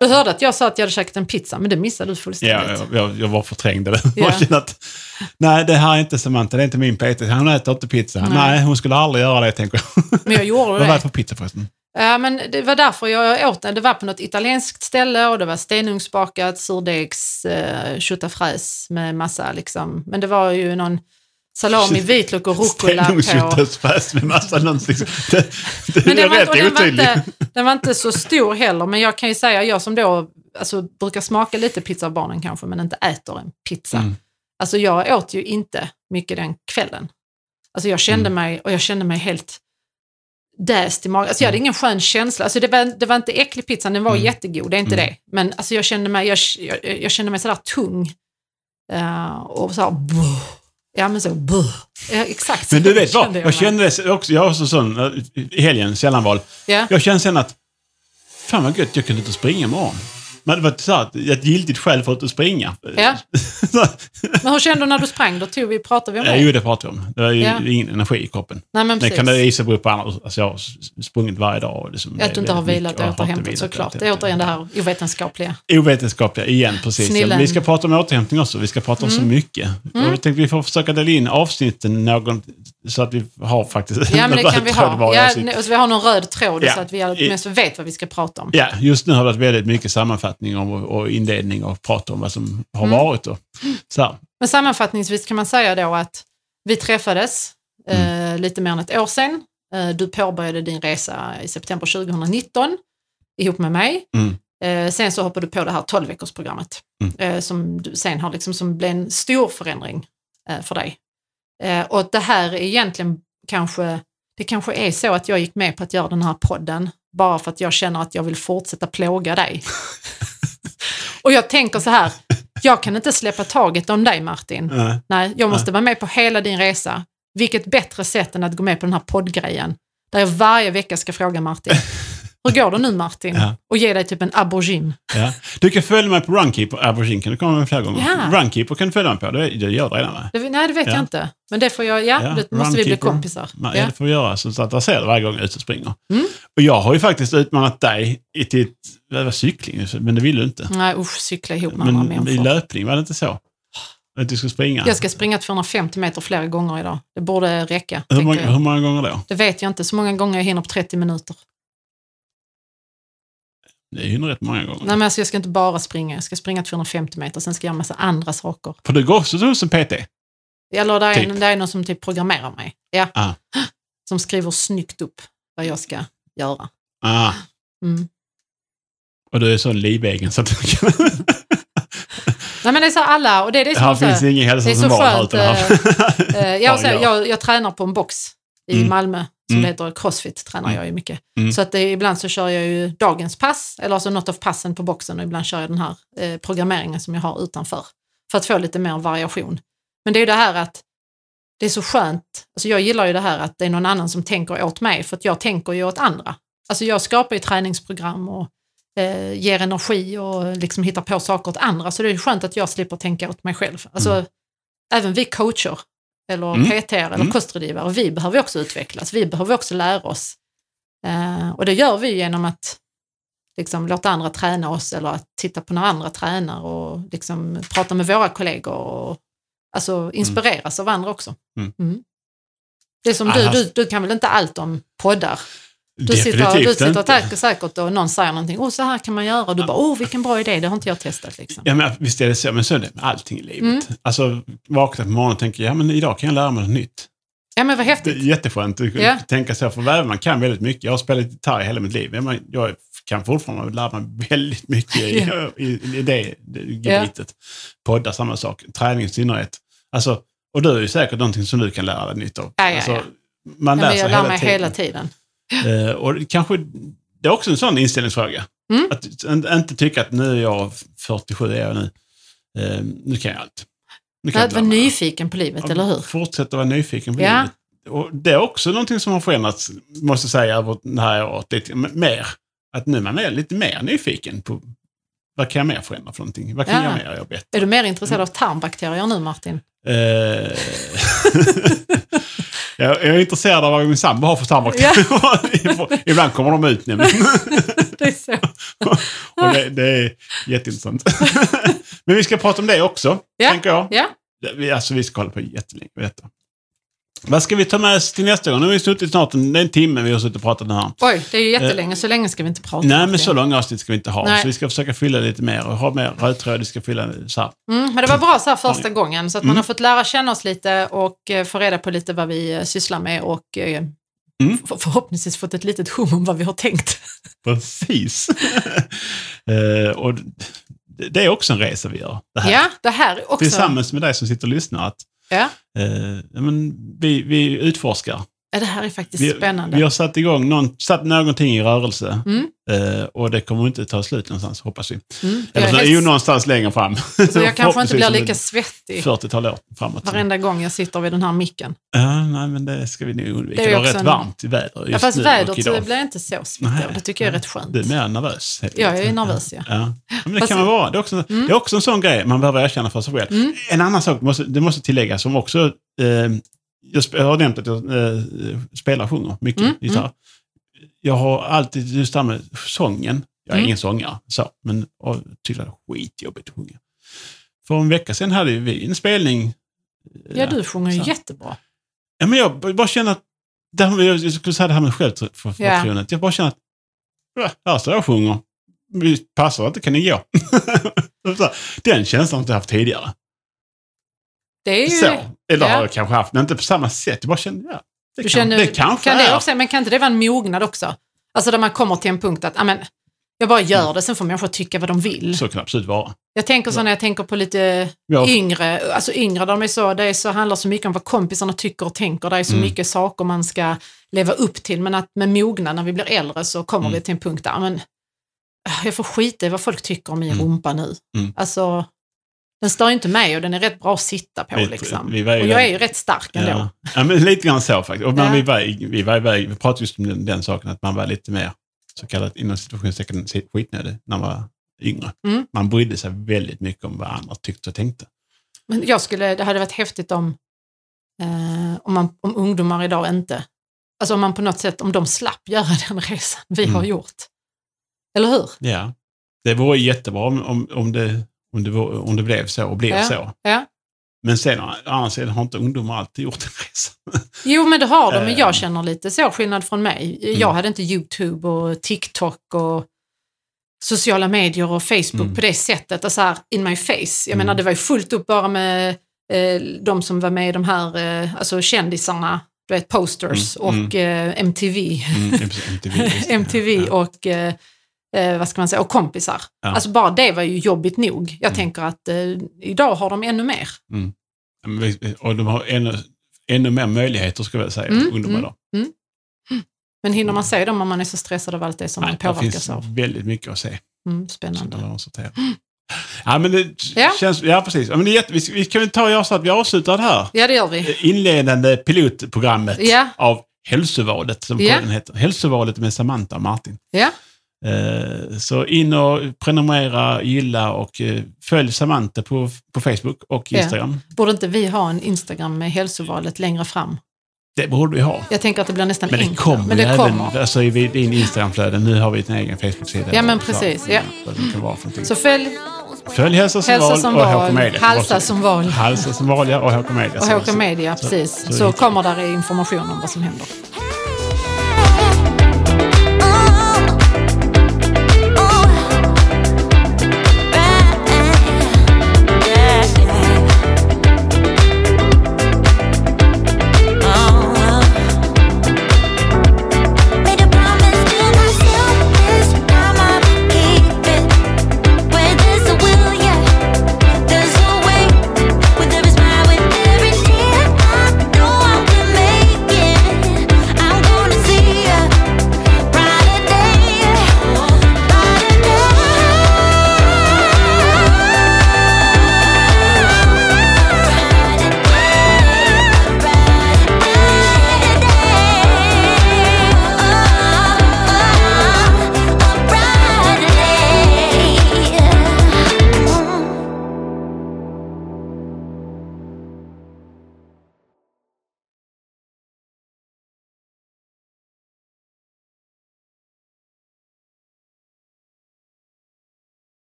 Du hörde att jag sa att jag hade käkat en pizza, men det missade du Ja, fullständigt. jag, jag, jag var förträngde det. <laughs> Ja. Att, nej, det här är inte Samantha, det är inte min PT. Hon äter inte pizza. Nej. Nej, hon skulle aldrig göra det, tänker jag. <laughs> Men jag gjorde Vad var det det. för pizza förresten? Ja, men det var därför jag åt den. Det var på något italienskt ställe och det var stenugnsbakat surdegs eh, köttafräs med massa liksom. Men det var ju någon salami, vitlök och rucola på. Stenugnsköttfärs med massa någonting. Det, det <laughs> Men den var, rätt den, var otydligt. inte, den var inte så stor heller, men jag kan ju säga, jag som då alltså, brukar smaka lite pizza av barnen kanske, men inte äter en pizza. Mm. Alltså jag åt ju inte mycket den kvällen. Alltså jag kände Mm. mig, och jag kände mig helt däst i magen. Alltså jag hade ingen skön känsla. Alltså det, var, det var inte äcklig pizza, den var Mm. jättegod, det är inte Mm. det. Men alltså jag kände mig, jag, jag, jag kände mig sådär tung. Eh, och så här. Ja men så, buh. Ja, exakt Men du vet vad, jag kände det också, jag var så sån eh, i helgen, sällanval. Ja. Jag kände sen att, fan vad gött, jag kunde inte springa imorgon. Men det var så här, ett giltigt skäl för att springa. Ja. <laughs> Men hur kände du när du sprang? Då tog vi, pratade vi om Ja, det. jo, det pratar vi om. Det var ju Ja. ingen energi i kroppen. Nej men Det kan det gissa bero på andra. Alltså jag har sprungit varje dag. och Liksom, att du inte har vilat och återhämtat såklart. Det är återigen det här ovetenskapliga. Ovetenskapliga igen, precis. Snillen. Vi ska prata om återhämtning också. Vi ska prata om så mycket. Mm. Och jag tänkte vi får försöka dela in avsnitten någon, så att vi har faktiskt Ja men en det kan vi ha. Ja, nu- så vi har någon röd tråd Ja. så att vi åtminstone vet vad vi ska prata om. Ja, just nu har det varit väldigt mycket sammanfattning om, och inledning och prata om vad som har Mm. varit. Och, så. Men sammanfattningsvis kan man säga då att vi träffades Mm. eh, lite mer än ett år sedan. Eh, du påbörjade din resa i september 2019 ihop med mig. Mm. Eh, sen så hoppade du på det här 12-veckorsprogrammet Mm. eh, som du sen har liksom som blev en stor förändring eh, för dig. Eh, och det här är egentligen kanske, det kanske är så att jag gick med på att göra den här podden bara för att jag känner att jag vill fortsätta plåga dig. <laughs> och jag tänker så här, jag kan inte släppa taget om dig Martin. Nej. Nej, jag måste vara med på hela din resa. Vilket bättre sätt än att gå med på den här poddgrejen. Där jag varje vecka ska fråga Martin. <laughs> Hur går det nu Martin? Ja. Och ge dig typ en aubergine. Ja. Du kan följa mig på Runkeeper, Aberdeen kan du komma med flera gånger. Ja. Runkeeper kan du följa mig på, det, det gör du redan va? Det, nej, det vet Ja. jag inte. Men det får jag, ja, Ja, det måste vi bli Runkeeper. kompisar. Ja. Det får vi göra, så att jag ser det varje gång jag är ute och springer. Mm. Och jag har ju faktiskt utmanat dig till ett, cykling, men det ville du inte. Nej usch, cykla ihop med andra Men i människor. löpning var det inte så? Att du skulle springa? Jag ska springa 250 meter flera gånger idag. Det borde räcka. hur, många, hur många gånger då? Det vet jag inte. Så många gånger jag hinner på 30 minuter. Det är ju rätt många gånger. Nej, men alltså, jag ska inte bara springa. Jag ska springa 250 meter, sen ska jag göra massa andra saker. För du går också hos en PT? Eller det är, Typ. det är någon som typ programmerar mig. Ja. Ah. <gasps> Som skriver snyggt upp vad jag ska göra. Ah, Mm. och du är så livegen så att du kan... <laughs> Nej men det är så alla, och det är det som Här finns ingen hälsa som så var här. skönt, Utan här. eh, jag, så, <laughs> Ja, ja. jag, jag tränar på en box i Mm. Malmö som Mm. det heter Crossfit, tränar Mm. jag ju mycket. Mm. Så att det, ibland så kör jag ju dagens pass, eller alltså något av passen på boxen och ibland kör jag den här eh, programmeringen som jag har utanför. För att få lite mer variation. Men det är ju det här att det är så skönt, alltså jag gillar ju det här att det är någon annan som tänker åt mig, för att jag tänker ju åt andra. Alltså jag skapar ju träningsprogram och eh, ger energi och liksom hittar på saker åt andra, så det är skönt att jag slipper tänka åt mig själv. Alltså även vi coacher, eller Mm. PT eller Mm. kostrådgivare, vi behöver också utvecklas, vi behöver också lära oss. Eh, och det gör vi genom att liksom, låta andra träna oss eller att titta på när andra tränar och liksom, prata med våra kollegor och alltså, inspireras av andra också. Mm. Det är som du, du, du kan väl inte allt om poddar? Du sitter, du sitter inte. säkert och någon säger någonting, åh så här kan man göra och du bara, åh vilken bra idé, det har inte jag testat. Liksom. Ja, men visst är det så, men så är det med allting i livet. Mm. Alltså, vakna på morgonen och tänka, ja men idag kan jag lära mig något nytt. Ja men vad Det är häftigt. jätteskönt att Ja. tänka så, för även man kan väldigt mycket. Jag har spelat gitarr i hela mitt liv. Jag kan fortfarande lära mig väldigt mycket i, <laughs> Ja. i, i det, det gebitet. Poddar, samma sak. Träning i synnerhet. Alltså, och du är ju säkert någonting som du kan lära dig nytt av. Ja, ja, alltså, ja. Man Ja, lär sig jag lär hela mig tiden. hela tiden. Eh, och kanske, det är också en sån inställningsfråga. Mm. Att in- inte tycka att nu är jag 47 är jag nu. Eh, nu kan jag allt. Nu kan Att jag vara nyfiken på livet, eller hur? Fortsätta vara nyfiken på Ja. livet. och det är också någonting som har förändrats, måste jag säga, över det här året. Lite mer. Att nu är man är lite mer nyfiken på vad kan jag mer förändra för någonting? Vad kan Ja. jag mer göra bättre? Är du mer intresserad av tarmbakterier nu Martin? Eh, <laughs> <laughs> jag är intresserad av vad min sambo har för tarmbakterier. <laughs> Ibland kommer de ut nämligen. <laughs> Det är så. och det, det är jätteintressant. <laughs> Men vi ska prata om det också, Ja. tänker jag. Ja, alltså, vi ska hålla på jättelänge med detta. Vad ska vi ta med oss till nästa gång? Nu har vi suttit snart en, en timme vi har suttit och pratat den här. oj, det är ju jättelänge. Så länge ska vi inte prata Nej, men så långa avsnitt ska vi inte ha. Nej. Så vi ska försöka fylla lite mer och ha mer röd tråd. Vi ska fylla så här. Mm, men det var bra så här första gången, så att man Mm. har fått lära känna oss lite och eh, få reda på lite vad vi eh, sysslar med och eh, Mm. för, förhoppningsvis fått ett litet hum om vad vi har tänkt. <laughs> Precis. <laughs> Eh, och det, är också en resa vi gör. Det här. Ja, det här är också... Tillsammans med dig som sitter och lyssnar. Att, Ja, eh, men vi, vi utforskar ja, det här är faktiskt Vi, spännande. vi har satt igång någon, satt någonting i rörelse. Mm. Eh, och det kommer inte ta slut någonstans, hoppas vi. Mm, Eller är så är ju någonstans längre fram. så jag <laughs> kanske inte blir lika svettig 40-tal år framåt. varenda gång jag sitter vid den här micken. Ja, nej, men det ska vi nog undvika. Det är Det, också rätt en- varmt i väder just Ja, fast nu vädret och idag. blir inte så svettigt. Nej, Det tycker jag är rätt skönt. Du är mer nervös. helt jag är nervös, ja. Ja. Ja, men det Fast- kan man vara. Det är, också, Mm. det är också en sån grej man behöver erkänna för sig själv. Mm. En annan sak måste, det måste tilläggas som också... Eh, jag, jag har nämnt att jag eh, spelar och sjunger mycket Mm, gitarr. Jag har alltid just det här med sången. Jag är Mm. ingen sångare, så, men och, tyckte det var skitjobbigt att sjunga. För en vecka sedan hade vi en spelning. Ja, du sjunger ju jättebra. Ja, men jag bara känner att, det här, med- jag skulle säga det här med självförtroendet. Jag bara känner att, här står jag och sjunger. Vi passar inte, kan ni gå? <laughs> Den känslan har jag inte haft tidigare. Det är ju... Så. Eller ja. har jag kanske haft, men inte på samma sätt. Jag bara kände, ja, det, Du kan, känner, det kanske kan det är. också, Men kan inte det vara en mognad också? Alltså där man kommer till en punkt att, ja men, jag bara gör Mm. det, sen får människor tycka vad de vill. Så kan det absolut vara. Jag tänker så när jag tänker på lite Ja, yngre, alltså yngre, de är så, det är så, handlar så mycket om vad kompisarna tycker och tänker. Det är så Mm. mycket saker man ska leva upp till. Men att med mognad, när vi blir äldre, så kommer Mm. vi till en punkt där, men, ah, jag får skita i vad folk tycker om min Mm. rumpa nu. Mm. Alltså, den stör inte mig och den är rätt bra att sitta på. Vi- liksom. vi och jag där- är ju rätt stark ändå. ja. ja, men lite grann så faktiskt. Och Ja. vi, var, vi, var, iväg- vi pratade just om den, den saken, att man var lite mer, så kallat inom situationstecken, skitnödig när man var yngre. Mm. Man brydde sig väldigt mycket om vad andra tyckte och tänkte. Men jag skulle, det hade varit häftigt om, eh, om, man, om ungdomar idag inte, alltså om man på något sätt, om de slapp göra den resan vi Mm. har gjort. Eller hur? Ja. Det vore jättebra om, om, om, det, om, det, var, om det blev så och blev Ja. så. Ja. Men sen sidan har inte ungdomar alltid gjort en resa. <laughs> Jo, men det har de, men Eh. jag känner lite så skillnad från mig. Jag Mm. hade inte YouTube och TikTok och sociala medier och Facebook Mm. på det sättet, alltså här in my face. Jag Mm. menar, det var ju fullt upp bara med eh, de som var med i de här, eh, alltså kändisarna, du vet, posters Mm, och eh, MTV. Mm, MTV. <laughs> MTV och, eh, vad ska man säga, och kompisar. Ja. Alltså bara det var ju jobbigt nog. Jag Mm. tänker att eh, idag har de ännu mer. Vi- Och de har ännu, ännu mer möjligheter, skulle jag säga, Mm, ungdomar mm. idag. Men hinner man se dem om man är så stressad av allt det som Nej, man det påverkas finns av? väldigt mycket att se. Mm, spännande. det. Ja, men det Ja. känns... Ja, precis. Ja, men det är jätte, vi, vi kan väl ta och göra så att vi avslutar det här Ja, det gör vi. inledande pilotprogrammet Ja. av Hälsovalet, som Ja. heter. Hälsovalet med Samantha och Martin. Ja, Så in och prenumerera, gilla och eh, följ Samantha på, på Facebook och Ja. Instagram. borde inte vi ha en Instagram med hälsovalet längre fram? Det borde vi ha. Jag tänker att det blir nästan Men det enklare. kommer Men det även kommer. alltså, i din Instagramflöde. Nu har vi en egen Facebook-sida. Ja, men Så- precis, ja. vara för någonting. Så följ Följ Hälsa som Hälsa val som och HK val, Media. Halsa som val Halsa som val, ja, och HK Media. och Så- HK Media, så- precis. så- Så kommer där information om vad som händer.